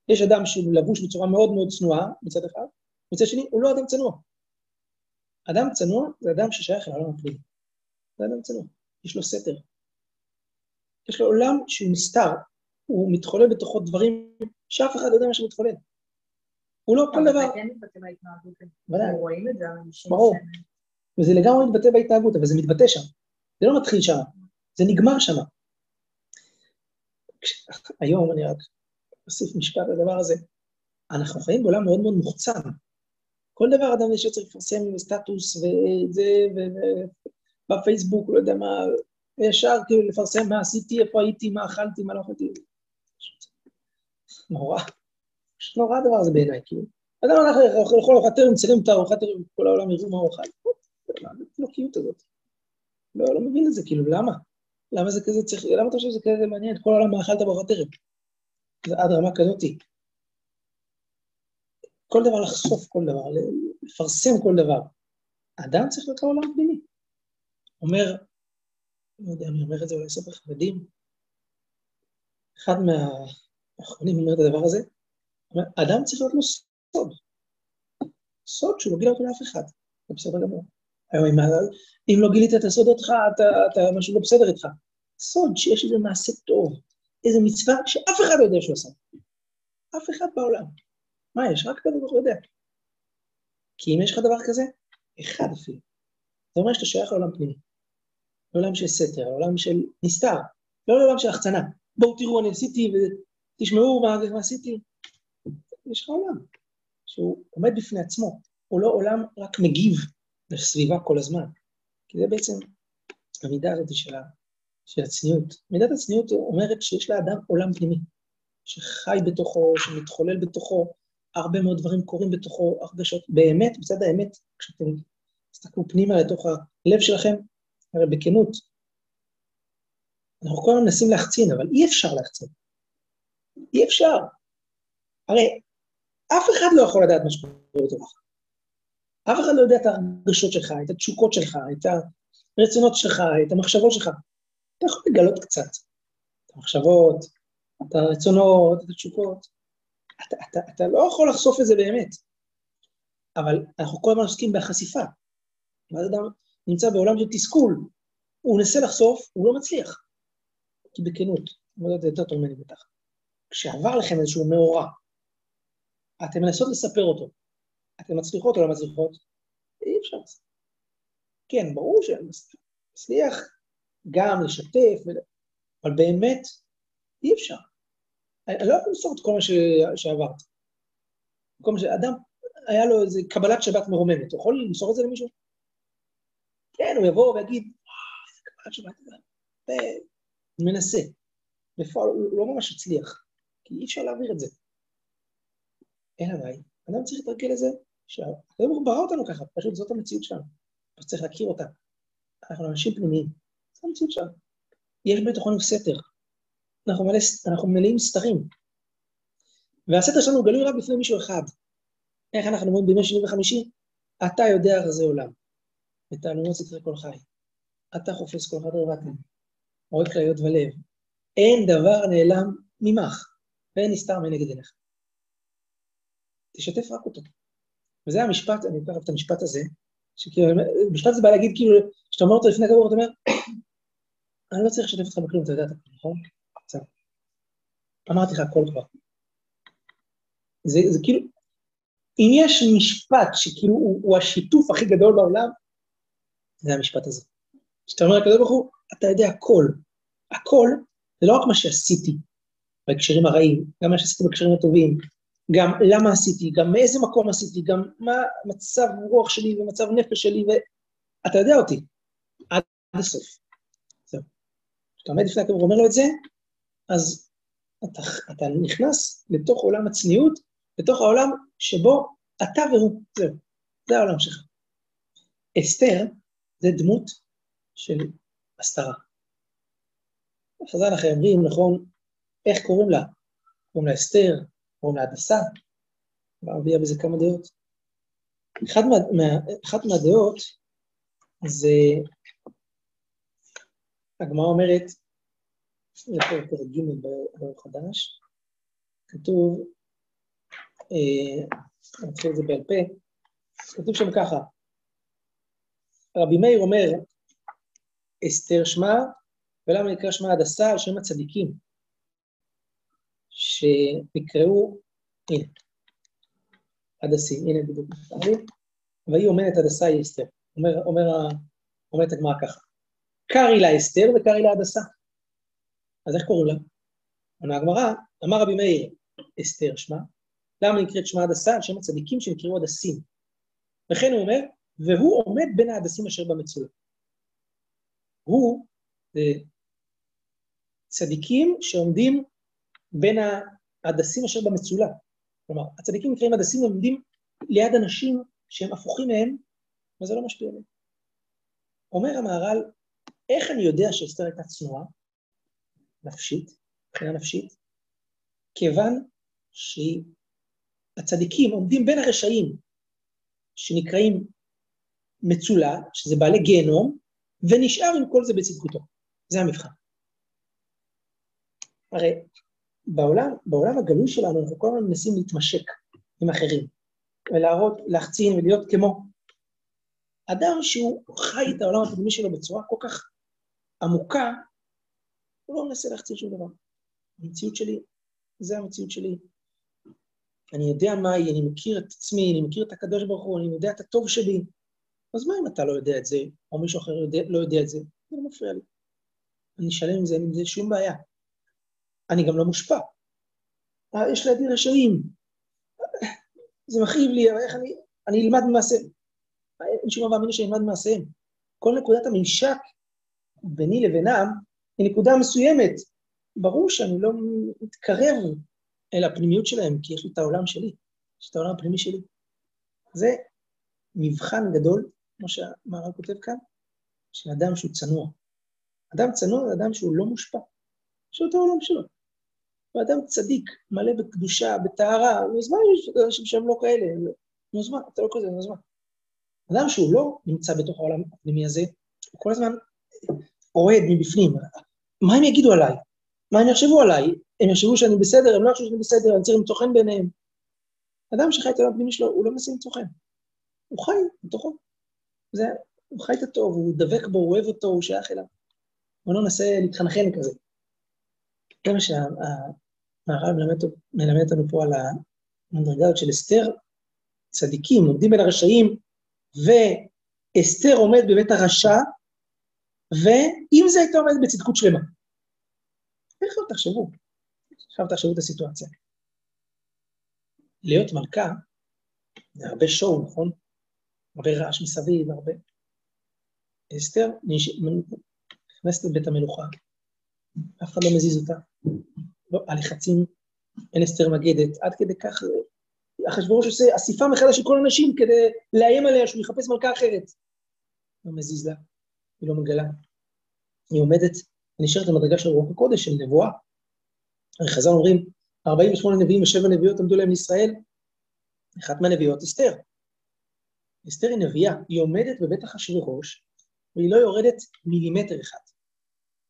יש אדם שהוא לבוש בצורה מאוד מאוד צנועה מצד אחד, מצד שני הוא לא אדם צנוע. אדם צנוע זה אדם ששייך לעולם הפנימי. זה אדם צנוע, יש לו סתר. יש לו עולם שהוא נסתר, הוא מתחולל בתוכו דברים שאף אחד לא יודע מה שמתחולל. הוא לא כל דבר. אבל זה כן מתבטא בהתנהגות. אנחנו רואים את זה אנשים ברור. וזה לגמרי מתבטא בהתנהגות, אבל זה מתבטא שם. זה לא מתחיל שם, זה נגמר שם. היום אני רק אוסיף משפט לדבר הזה. אנחנו חיים בעולם מאוד מאוד מוחצן. כל דבר אדם יש שצריך לפרסם סטטוס וזה, ובפייסבוק, לא יודע מה, ישר כאילו לפרסם מה עשיתי, איפה הייתי, מה אכלתי, מה לא אכלתי. נורא. פשוט נורא הדבר הזה בעיניי, כאילו. אדם הלך לאכול ארוחת ערב, מצלם את הארוחת ערב, כל העולם יראו מה הוא אכל. מה התינוקיות הזאת? לא, לא מבין את זה, כאילו, למה? למה זה כזה צריך, למה אתה חושב שזה כזה מעניין? כל העולם מה אכלת בארוחת ערב. זה עד רמה כזאתי. כל דבר לחשוף כל דבר, לפרסם כל דבר. האדם צריך להיות לעולם פנימי. אומר, לא יודע, אני אומר את זה אולי ספר חרדים, אחד מהאחרונים אומר את הדבר הזה, אומר, אדם צריך להיות לו סוד. סוד שהוא לא גילה אותו לאף אחד, זה בסדר גמור. היום אם, אם לא גילית את הסוד אותך, אתה, אתה, משהו לא בסדר איתך. סוד שיש איזה מעשה טוב, איזה מצווה שאף אחד לא יודע שהוא עשה. אף אחד בעולם. מה יש? רק הקדוש הוא יודע. כי אם יש לך דבר כזה, אחד אפילו. זה אומר שאתה שייך לעולם פנימי. לעולם של סתר, לעולם של נסתר, לא לעולם של החצנה. בואו תראו, אני עשיתי, ותשמעו מה, מה עשיתי. יש לך עולם שהוא עומד בפני עצמו, הוא לא עולם רק מגיב לסביבה כל הזמן. כי זה בעצם המידה הזאת של, ה, של הצניעות. מידת הצניעות אומרת שיש לאדם עולם פנימי, שחי בתוכו, שמתחולל בתוכו, הרבה מאוד דברים קורים בתוכו, הרגשות. באמת, בצד האמת, כשאתם תסתכלו פנימה לתוך הלב שלכם, הרי בכנות, אנחנו כל הזמן מנסים להחצין, אבל אי אפשר להחצין. אי אפשר. הרי אף אחד לא יכול לדעת מה שקורה בתוכך. אף אחד לא יודע את הרגשות שלך, את התשוקות שלך, את הרצונות שלך, את המחשבות שלך. אתה יכול לגלות קצת. את המחשבות, את הרצונות, את התשוקות. אתה, אתה, אתה לא יכול לחשוף את זה באמת. אבל אנחנו כל הזמן עוסקים בחשיפה. ואז אדם נמצא בעולם של תסכול, הוא מנסה לחשוף, הוא לא מצליח. כי בכנות, אני לא יודע, יותר טוב ממני בטח. כשעבר לכם איזשהו מאורע, אתם מנסות לספר אותו, אתן מצליחות או לא מצליחות? אי אפשר. כן, ברור שנצליח גם לשתף, אבל באמת אי אפשר. אני לא יכול למסור את כל מה שעברת. כל מה שאדם, היה לו איזה קבלת שבת מרוממת, הוא יכול למסור את זה למישהו? כן, הוא יבוא ויגיד, וואו, איזה קבלת שבת, ומנסה. בפועל הוא לא ממש הצליח, כי אי אפשר להעביר את זה. אלא מאי, אדם צריך להתרגל לזה, שהקדוש ברוך הוא ברא אותנו ככה, פשוט זאת המציאות שלנו. פשוט צריך להכיר אותה. אנחנו אנשים פנימיים, זאת המציאות שלנו. יש בתוכנו סתר. אנחנו, מלא, אנחנו מלאים סתרים. והסתר שלנו גלוי רק בפני מישהו אחד. איך אנחנו אומרים בימי שני וחמישי? אתה יודע זה עולם. ותעלומות סתרי כל חי. אתה חופש כל אחד רבתם. רואה כליות ולב. אין דבר נעלם ממך, ואין נסתר מנגד עיניך. תשתף רק אותו. וזה המשפט, אני אקח את המשפט הזה, שכאילו, משפט זה בא להגיד כאילו, כשאתה אומר אותו לפני כדור, אתה אומר, אני לא צריך לשתף אותך בכלום, אתה יודע את הכל, נכון? בסדר. אמרתי לך הכל כבר. זה, זה כאילו, אם יש משפט שכאילו הוא, הוא השיתוף הכי גדול בעולם, זה המשפט הזה. כשאתה אומר לקדוש ברוך הוא, אתה יודע הכל. הכל זה לא רק מה שעשיתי בהקשרים הרעים, גם מה שעשיתי בהקשרים הטובים, גם למה עשיתי, גם מאיזה מקום עשיתי, גם מה מצב רוח שלי ומצב נפש שלי, ואתה יודע אותי, עד הסוף. זהו. כשאתה עומד לפני הקבר ואומר לו את זה, אז אתה, אתה נכנס לתוך עולם הצניעות, לתוך העולם שבו אתה והוא, זהו, זה העולם שלך. אסתר זה דמות של הסתרה. חז"ל לכם אומרים, נכון, איך קוראים לה? קוראים לה אסתר, או להדסה, הביאה בזה כמה דעות. אחת, מה, מה, אחת מהדעות זה, הגמרא אומרת, פרק ג' באור חדש, כתוב, אה, אני אתחיל את זה בעל פה, כתוב שם ככה, רבי מאיר אומר, אסתר שמה, ולמה נקרא שמה הדסה? על שם הצדיקים. שנקראו, הנה, הדסים, הנה בדיוק נכתב לי, והיא אומנת הדסה היא אסתר. אומר, אומר, אומרת הגמרא ככה, קרעי לה אסתר וקרעי לה הדסה. אז איך קוראים לה? עונה הגמרא, אמר רבי מאיר, אסתר שמה, למה נקראת שמה הדסה? על שם הצדיקים שנקראו הדסים. וכן הוא אומר, והוא עומד בין ההדסים אשר במצולה. הוא צדיקים שעומדים בין ההדסים אשר במצולה. כלומר, הצדיקים נקראים הדסים עומדים ליד אנשים שהם הפוכים מהם, וזה לא משפיע עליהם. אומר המהר"ל, איך אני יודע שאסתר הייתה צנועה, נפשית, מבחינה נפשית? כיוון שהצדיקים עומדים בין הרשעים, שנקראים מצולה, שזה בעלי גיהנום, ונשאר עם כל זה בצדקותו. זה המבחן. הרי בעולם, בעולם הגלוי שלנו אנחנו כל הזמן מנסים להתמשק עם אחרים, ולהראות, להחצין ולהיות כמו. אדם שהוא חי את העולם הפנימי שלו בצורה כל כך עמוקה, הוא לא מנסה להחצין שום דבר. המציאות שלי, זה המציאות שלי. אני יודע מהי, אני מכיר את עצמי, אני מכיר את הקדוש ברוך הוא, אני יודע את הטוב שלי. אז מה אם אתה לא יודע את זה, או מישהו אחר יודע, לא יודע את זה? זה לא מפריע לי. אני אשלם עם זה, אין עם זה שום בעיה. אני גם לא מושפע. אה, יש לידי רשעים. זה מכאיב לי, איך אני, אני אלמד ממעשיהם. אין שום מאמין שאני אלמד ממעשיהם. כל נקודת הממשק ביני לבינם היא נקודה מסוימת. ברור שאני לא מתקרב אל הפנימיות שלהם, כי יש לי את העולם שלי, יש את העולם הפנימי שלי. זה מבחן גדול כמו שהמהר"ל כותב כאן, של אדם שהוא צנוע. אדם צנוע זה אדם שהוא לא מושפע, יש לו את העולם שלו. הוא אדם צדיק, מלא בקדושה, בטהרה, נו, אז מה יש אנשים שהם לא כאלה? נו, אז מה, אתה לא כזה, נו, אז מה? אדם שהוא לא נמצא בתוך העולם הפנימי הזה, הוא כל הזמן אוהד מבפנים. מה הם יגידו עליי? מה הם יחשבו עליי? הם יחשבו שאני בסדר, הם לא יחשבו שאני בסדר, אני צריך למצוא חן בעיניהם. אדם שחי את העולם הפנימי שלו, הוא לא מנסה למצוא חן. הוא חי בתוכו. זה, הוא חי את הטוב, הוא דבק בו, הוא אוהב אותו, הוא שייך אליו. הוא לא מנסה להתחנחן כזה. מה שהמהר"ל מלמד, מלמד אותנו פה על המדרגה של אסתר, צדיקים עומדים בין הרשעים, ואסתר עומד בבית הרשע, ואם זה הייתה עומדת בצדקות שלמה. איך לא תחשבו? עכשיו תחשבו את הסיטואציה. להיות מלכה זה הרבה שואו, נכון? הרבה רעש מסביב, הרבה... אסתר נכנסת לבית המלוכה, אף אחד לא מזיז אותה. לא, הלחצים, אין אסתר מגדת, עד כדי כך אחשוורוש עושה אסיפה מחדש של כל הנשים כדי לאיים עליה שהוא יחפש מלכה אחרת. לא מזיז לה, היא לא מגלה. היא עומדת ונשארת במדרגה של רוח הקודש, של נבואה. הרי חז"ל אומרים, 48 נביאים ושבע נביאות עמדו להם לישראל, אחת מהנביאות אסתר. אסתר היא נביאה, היא עומדת בבית אחשוורוש, והיא לא יורדת מילימטר אחד.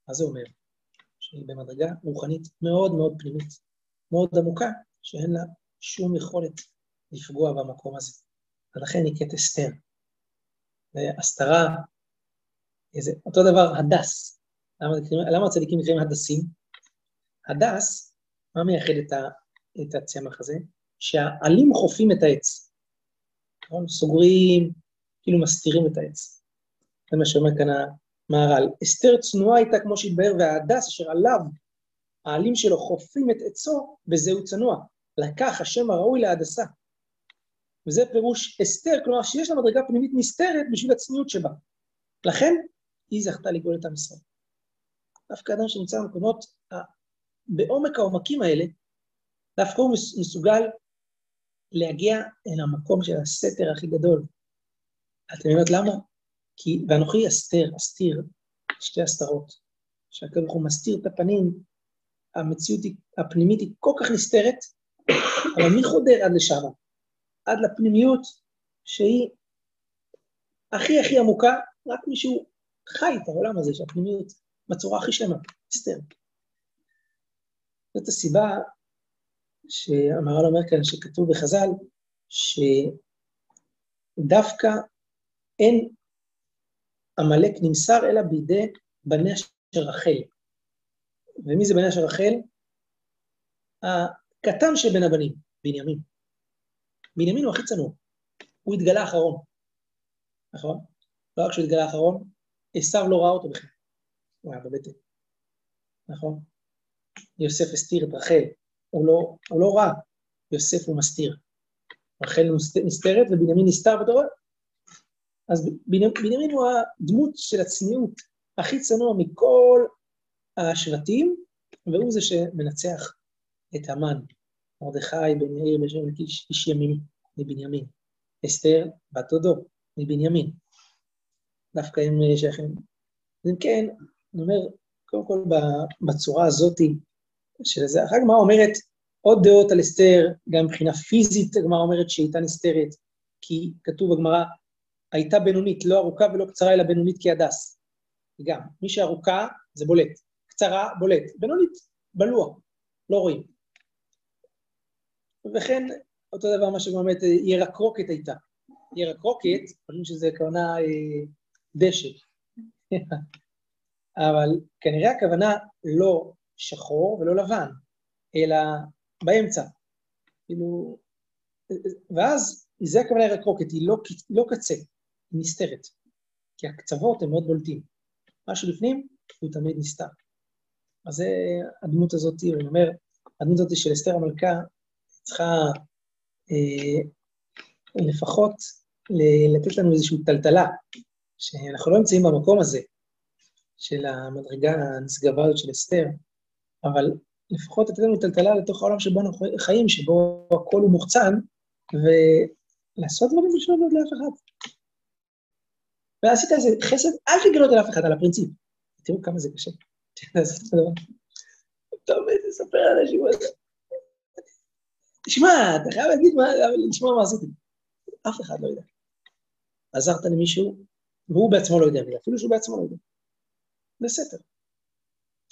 מה זה אומר? שהיא במדרגה רוחנית מאוד מאוד פנימית, מאוד עמוקה, שאין לה שום יכולת לפגוע במקום הזה. ולכן היא קט אסתר. והסתרה, איזה, אותו דבר, הדס. למה, למה הצדיקים נקראים הדסים? הדס, מה מייחד את, ה, את הצמח הזה? שהעלים חופים את העץ. נכון? סוגרים, כאילו מסתירים את העץ. זה מה שאומר כאן המהר"ל. אסתר צנועה הייתה כמו שהתבהר, וההדס אשר עליו העלים שלו חופים את עצו, וזהו צנוע. לקח השם הראוי להדסה. וזה פירוש אסתר, כלומר שיש לה מדרגה פנימית נסתרת בשביל הצניעות שבה. לכן היא זכתה לגאול את עם ישראל. דווקא אדם שנמצא במקומות, בעומק העומקים האלה, דווקא הוא מסוגל להגיע אל המקום של הסתר הכי גדול. אתם יודעות למה? כי, ואנוכי אסתר, אסתיר, שתי הסתרות, שהקדוש ברוך הוא מסתיר את הפנים, המציאות הפנימית היא כל כך נסתרת, אבל מי חודר עד לשם? עד לפנימיות שהיא הכי הכי עמוקה, רק מישהו חי את העולם הזה, שהפנימיות בצורה הכי שלמה, אסתר. זאת הסיבה שהמהר"ל אומר כאן, שכתוב בחז"ל, שדווקא אין עמלק נמסר אלא בידי בניה של רחל. ומי זה בניה של רחל? הקטן של בין הבנים, בנימין. בנימין הוא הכי צנוע, הוא התגלה אחרון, נכון? לא רק שהוא התגלה אחרון, עשיו לא ראה אותו בכלל, הוא היה בבטן, נכון? יוסף הסתיר את רחל, הוא לא, הוא לא רע, יוסף הוא מסתיר. רחל נסתרת ובנימין נסתר, ואתה רואה? אז בנימין הוא הדמות של הצניעות הכי צנוע מכל השבטים, והוא זה שמנצח את המן. מרדכי בן יאיר בן שם איש, ימין מבנימין. אסתר בת דודו מבנימין. דווקא הם שייכים. אז אם כן, אני אומר, קודם כל בצורה הזאתי, של זה, אחר הגמרא אומרת עוד דעות על אסתר, גם מבחינה פיזית הגמרא אומרת שהיא הייתה נסתרת, כי כתוב בגמרא, הייתה בינונית, לא ארוכה ולא קצרה, אלא בינונית כהדס. גם, מי שארוכה זה בולט, קצרה בולט, בינונית, בלוע, לא רואים. וכן, אותו דבר מה שבאמת ירקרוקת הייתה. ירקרוקת, חושבים שזה הכוונה אה, דשא. אבל כנראה הכוונה לא שחור ולא לבן, אלא באמצע. כאילו, ואז זה הכוונה ירקרוקת, היא לא, לא קצה, היא נסתרת. כי הקצוות הם מאוד בולטים. מה שבפנים הוא תמיד נסתר. אז זה הדמות הזאת, אני אומר, הדמות הזאת של אסתר המלכה צריכה אה, לפחות לתת לנו איזושהי טלטלה, שאנחנו לא נמצאים במקום הזה של המדרגה הנשגבה הזאת של אסתר, אבל לפחות לתת לנו טלטלה לתוך העולם שבו אנחנו חיים, שבו הכל הוא מוחצן, ולעשות דברים נוגעים לאף אחד. ועשית איזה חסד, אל תגלות על אף אחד, על הפרינציפ. תראו כמה זה קשה. אתה עומד לספר לאנשים, תשמע, אתה חייב להגיד מה, לשמוע מה עשיתי. אף אחד לא יודע. עזרת למישהו, והוא בעצמו לא יודע מי, אפילו שהוא בעצמו לא יודע. בסתר.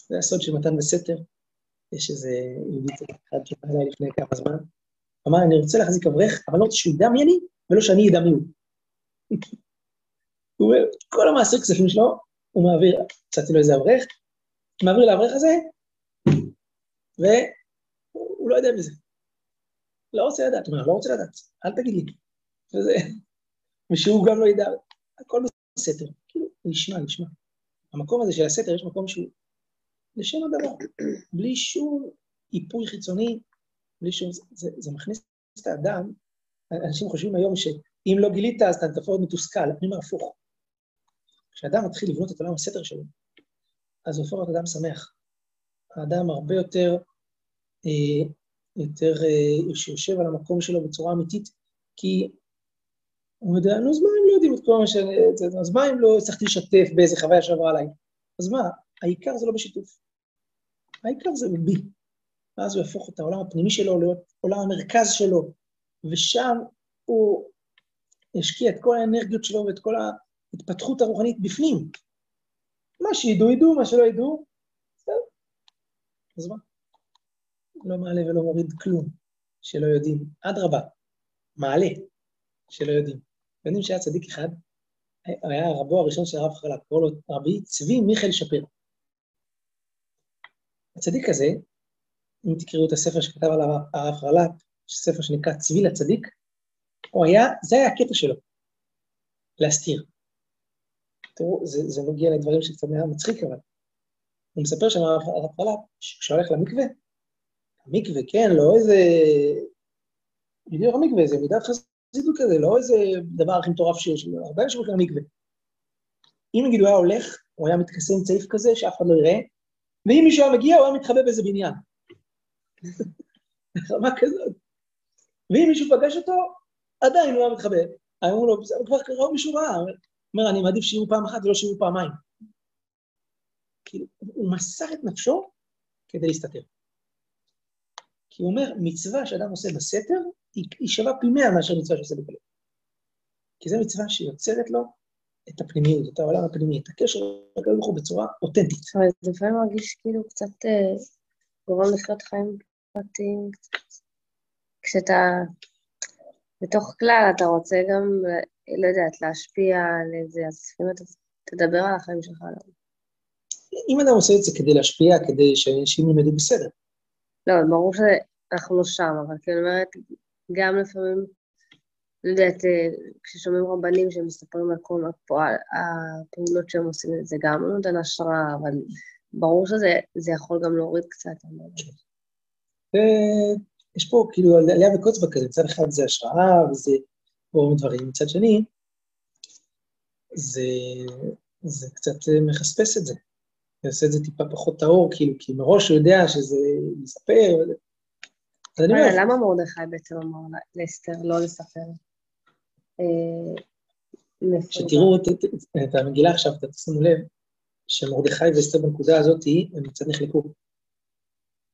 זה הסוד של מתן בסתר. יש איזה יהודי אחד שבא אליי לפני כמה זמן, אמר, אני רוצה להחזיק אברך, אבל לא רוצה שהוא ידע מי אני, ולא שאני אדע מי הוא. הוא אומר, כל המעשה כספים שלו, הוא מעביר, הצעתי לו איזה אברך, מעביר לאברך הזה, והוא לא יודע מזה. לא רוצה לדעת, הוא אומר, לא רוצה לדעת, אל תגיד לי. וזה, ושהוא גם לא ידע, הכל בסתר, כאילו, נשמע, נשמע. המקום הזה של הסתר, יש מקום שהוא לשם הדבר, בלי שום איפוי חיצוני, בלי שום, זה, זה, זה מכניס את האדם, אנשים חושבים היום שאם לא גילית אז אתה תפור מתוסכל, אני אומר הפוך. כשאדם מתחיל לבנות את עולם הסתר שלו, אז הוא הופך להיות אדם שמח. האדם הרבה יותר, אה, יותר אה, שיושב על המקום שלו בצורה אמיתית, כי הוא יודע, נו, אז מה אם לא יודעים את כל מה ש... אז מה אם לא הצלחתי לשתף באיזה חוויה שעברה עליי? אז מה, העיקר זה לא בשיתוף. העיקר זה בי. ואז הוא יהפוך את העולם הפנימי שלו להיות עולם המרכז שלו, ושם הוא ישקיע את כל האנרגיות שלו ואת כל ההתפתחות הרוחנית בפנים. מה שידעו, ידעו, מה שלא ידעו, בסדר. אז מה? לא מעלה ולא מוריד כלום שלא יודעים. אדרבה, מעלה שלא יודעים. יודעים שהיה צדיק אחד, היה רבו הראשון של הרב חלק, קראו לו רבי צבי מיכאל שפיר. הצדיק הזה, אם תקראו את הספר שכתב עליו הרב חלק, ספר שנקרא צבי לצדיק, הוא היה, זה היה הקטע שלו, להסתיר. תראו, זה, זה מגיע לדברים שקצת היה מצחיק, אבל הוא מספר שם הרב חלק, שכשהוא הולך למקווה, המקווה, כן, לא איזה... בדיוק המקווה, זה מידת חסידות כזה, לא איזה דבר הכי מטורף שיש, הרבה אנשים הולכים למקווה. אם נגיד הוא היה הולך, הוא היה מתכסה עם צעיף כזה, שאף אחד לא יראה, ואם מישהו היה מגיע, הוא היה מתחבא באיזה בניין. רמה כזאת. ואם מישהו פגש אותו, עדיין הוא היה מתחבא. אמרו לו, כבר קראו מישהו רע. אומר, אני מעדיף שיהיו פעם אחת ולא שיהיו פעמיים. כאילו, הוא מסר את נפשו כדי להסתתר. כי הוא אומר, מצווה שאדם עושה בסתר, היא שווה פי מאה מאשר מצווה שעושה בגלות. כי זו מצווה שיוצרת לו את הפנימיות, את העולם הפנימי, את הקשר ברוך הוא בצורה אותנטית. אבל זה לפעמים מרגיש כאילו קצת אה, גורם לחיות חיים פרטיים. כשאתה בתוך כלל, אתה רוצה גם, לא יודעת, להשפיע על איזה, אז לפעמים אתה תדבר על החיים שלך. לא? אם אדם עושה את זה כדי להשפיע, כדי שאנשים ילמדו בסדר. לא, ברור שאנחנו לא שם, אבל כאילו אומרת, גם לפעמים, לא יודעת, אה, כששומעים רבנים שמספרים על כל הפועל, הפעולות שהם עושים, זה גם נותן השראה, אבל ברור שזה יכול גם להוריד קצת. יש פה כאילו עלייה וקוץ כזה, מצד אחד זה השראה וזה כל דברים, מצד שני, זה, זה קצת מחספס את זה. זה עושה את זה טיפה פחות טהור, כאילו, כי מראש הוא יודע שזה מספר. למה מרדכי בעצם אמר לאסתר לא לספר? אה, שתראו את המגילה עכשיו, תשימו לב, שמרדכי ואסתר בנקודה הזאת, הם קצת נחלקו.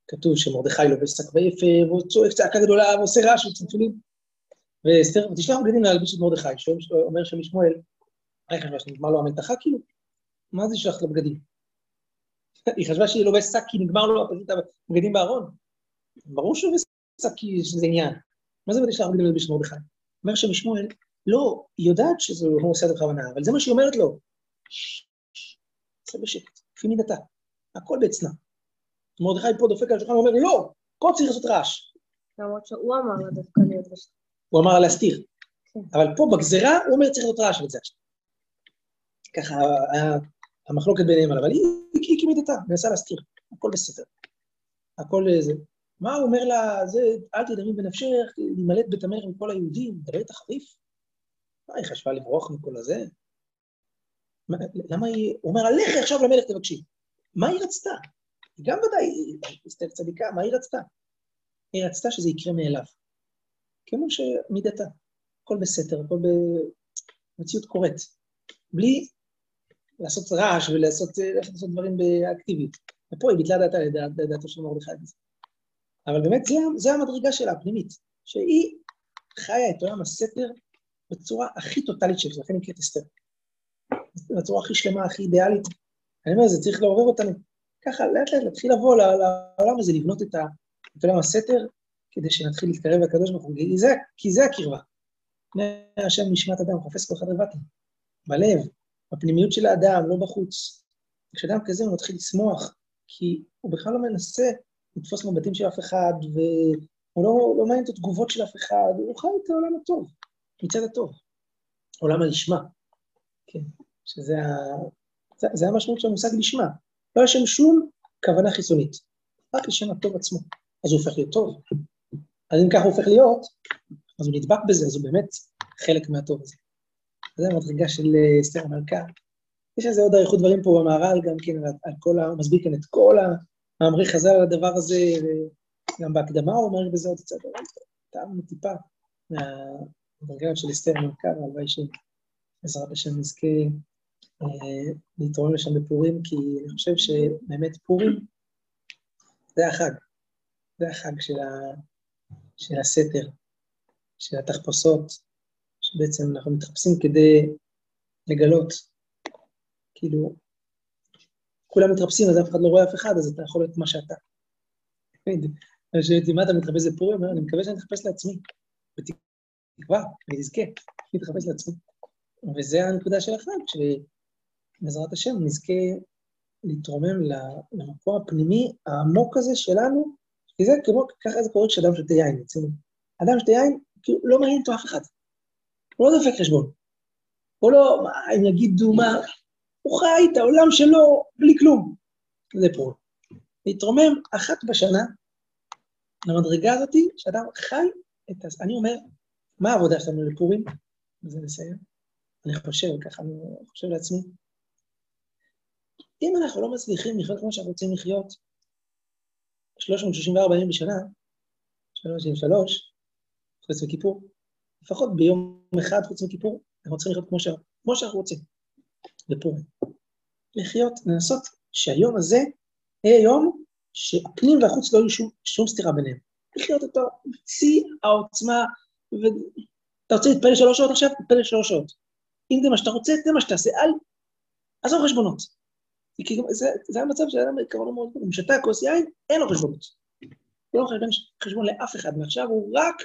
כתוב שמרדכי לובש שק ויפה, והוא צועק צעקה גדולה, ועושה רעש וצלצולים. ואסתר, תשלח בגדים להלביש את מרדכי, שאומר שם משמואל, מה חשבה, שנגמר לו המלתחה כאילו? מה זה שלח לו בגדים? היא חשבה שהיא לובש שק כי נגמר לו פשוט הבגדים בארון. ברור שהוא לובש שק כי יש לזה עניין. מה זה ותשלח בגדים להלביש את מרדכי? אומר שם משמואל, לא, היא יודעת עושה את זה בכוונה, אבל זה מה שהיא אומרת לו. זה בשקט, לפי מידתה, הכל בעצנה. מרדכי פה דופק על השולחן ואומר, לא, פה צריך לעשות רעש. למרות שהוא אמר לה דווקא להיות. הוא אמר לה להסתיר. כן. אבל פה בגזרה הוא אומר צריך לעשות רעש בצד השני. ככה המחלוקת ביניהם עליו, אבל היא, כמידתה, מנסה להסתיר, הכל בסדר. הכל זה. מה הוא אומר לה, זה, אל תדמי בנפשך, להימלט בית המלך מכל היהודים, דבר איתה חריף? מה, היא חשבה לברוח מכל הזה? למה היא, הוא אומר, לכי עכשיו למלך תבקשי. מה היא רצתה? היא גם ודאי, אסתר צדיקה, מה היא רצתה? היא רצתה שזה יקרה מאליו. כמו שמידתה, הכל בסתר, הכל במציאות קורית. בלי לעשות רעש ולעשות ללכת לעשות דברים באקטיבית. ופה היא ביטלה דעתה לדעתו של מרדכי. אבל באמת זה, זה המדרגה שלה, הפנימית, שהיא חיה את עולם הסתר בצורה הכי טוטאלית שלה, לכן נקראת אסתר. בצורה הכי שלמה, הכי אידיאלית. אני אומר, זה צריך לעורר אותנו ככה, לאט לאט להתחיל לבוא לעולם הזה, לבנות את, ה, את עולם הסתר, כדי שנתחיל להתקרב לקדוש ברוך הוא, כי זה, הקרבה. פני השם נשמת אדם, חופש כל אחד רבתי. בלב, בפנימיות של האדם, לא בחוץ. כשאדם כזה הוא מתחיל לשמוח, כי הוא בכלל לא מנסה לתפוס מבטים של אף אחד, והוא לא, לא מעניין את התגובות של אף אחד, הוא חי את העולם הטוב, מצד הטוב. עולם הלשמה, כן, שזה ה... זה, זה המשמעות של המושג לשמה. לא לשם שום כוונה חיצונית, רק לשם הטוב עצמו. אז הוא הופך להיות טוב. אז אם ככה הוא הופך להיות, אז הוא נדבק בזה, אז הוא באמת חלק מהטוב הזה. זה המדרגה של אה, אסתר המלכה. יש לזה עוד אריכות דברים פה במהר"ל, גם כן על, על כל ה... מסביר כאן את כל המאמרי חז"ל על הדבר הזה, גם בהקדמה הוא אומר בזה עוד קצת, אבל טעמנו טיפה מהמדרגה של אסתר המלכה, והלוואי שבעזרת השם נזכה אה, להתרומם לשם בפורים, כי אני חושב שבאמת פורים זה החג, זה החג של, ה, של הסתר, של התחפושות, שבעצם אנחנו מתחפשים כדי לגלות, כאילו, כולם מתחפשים אז אף אחד לא רואה אף אחד, אז אתה יכול להיות מה שאתה. אני שואלת מה אתה מתחפש לפורים? אני מקווה שאני אתחפש לעצמי, בתקווה, אני אזכה, אני אתחפש לעצמי. וזה הנקודה של החג, שבעזרת השם נזכה להתרומם למקום הפנימי העמוק הזה שלנו, כי זה כמו, ככה זה קורה כשאדם שותה יין, אצלנו. אדם שותה יין, כאילו לא מעניין אותו אף אחד. הוא לא דופק חשבון. הוא לא, מה, הם יגידו מה, הוא חי את העולם שלו בלי כלום. זה פרו. להתרומם אחת בשנה למדרגה הזאתי, שאדם חי את ה... אני אומר, מה העבודה שלנו לפורים? וזה נסיים. אני חושב, ככה אני חושב לעצמי, אם אנחנו לא מצליחים לחיות כמו שאנחנו רוצים לחיות, 364 ימים בשנה, 363, חוץ מכיפור, לפחות ביום אחד חוץ מכיפור, אנחנו צריכים לחיות כמו, ש... כמו שאנחנו רוצים, בפורים. לחיות, לנסות שהיום הזה יהיה יום שהפנים והחוץ לא יהיו שום, שום סתירה ביניהם. לחיות אותו שיא העוצמה, ואתה רוצה להתפלל שלוש שעות עכשיו? תתפלל שלוש שעות. אם זה מה שאתה רוצה, זה מה שתעשה, אל... עזוב חשבונות. כי זה, זה המצב של האדם בעיקרון מאוד גדול. אם שתה כוס יין, אין לו חשבונות. לא חשבון, חשבון לאף אחד, מעכשיו הוא רק...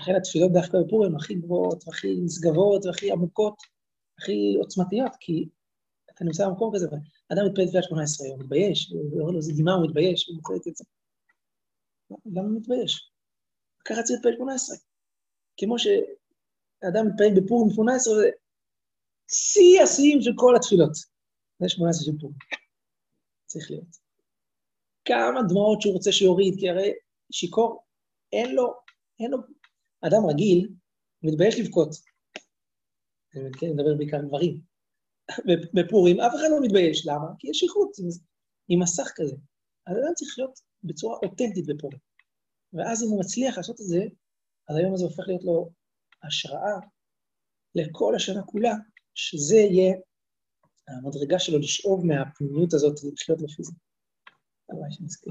לכן התפילות דווקא בפורים הכי גבוהות, והכי נשגבות, והכי עמוקות, הכי עוצמתיות, כי אתה נמצא במקום כזה, ואדם מתפלל תפילת 18 יום, מתבייש, הוא אומר לו, זה דמעה, הוא מתבייש, הוא מוצא את זה. למה הוא מתבייש? ככה צריך להתפלל 18. כמו שאדם מתפלל בפורים 18, זה שיא השיאים של כל התפילות. זה 18 של פורים. צריך להיות. כמה דמעות שהוא רוצה שיוריד, כי הרי שיכור, אין לו, אין לו... אדם רגיל מתבייש לבכות. כן, אני מדבר בעיקר גברים. בפורים אף אחד לא מתבייש, למה? כי יש איכות עם מסך כזה. אז אדם צריך להיות בצורה אותנטית בפורים. ואז אם הוא מצליח לעשות את זה, אז היום הזה הופך להיות לו השראה לכל השנה כולה, שזה יהיה המדרגה שלו לשאוב מהפנימיות הזאת, לחיות לפי זה. הלוואי שנזכה.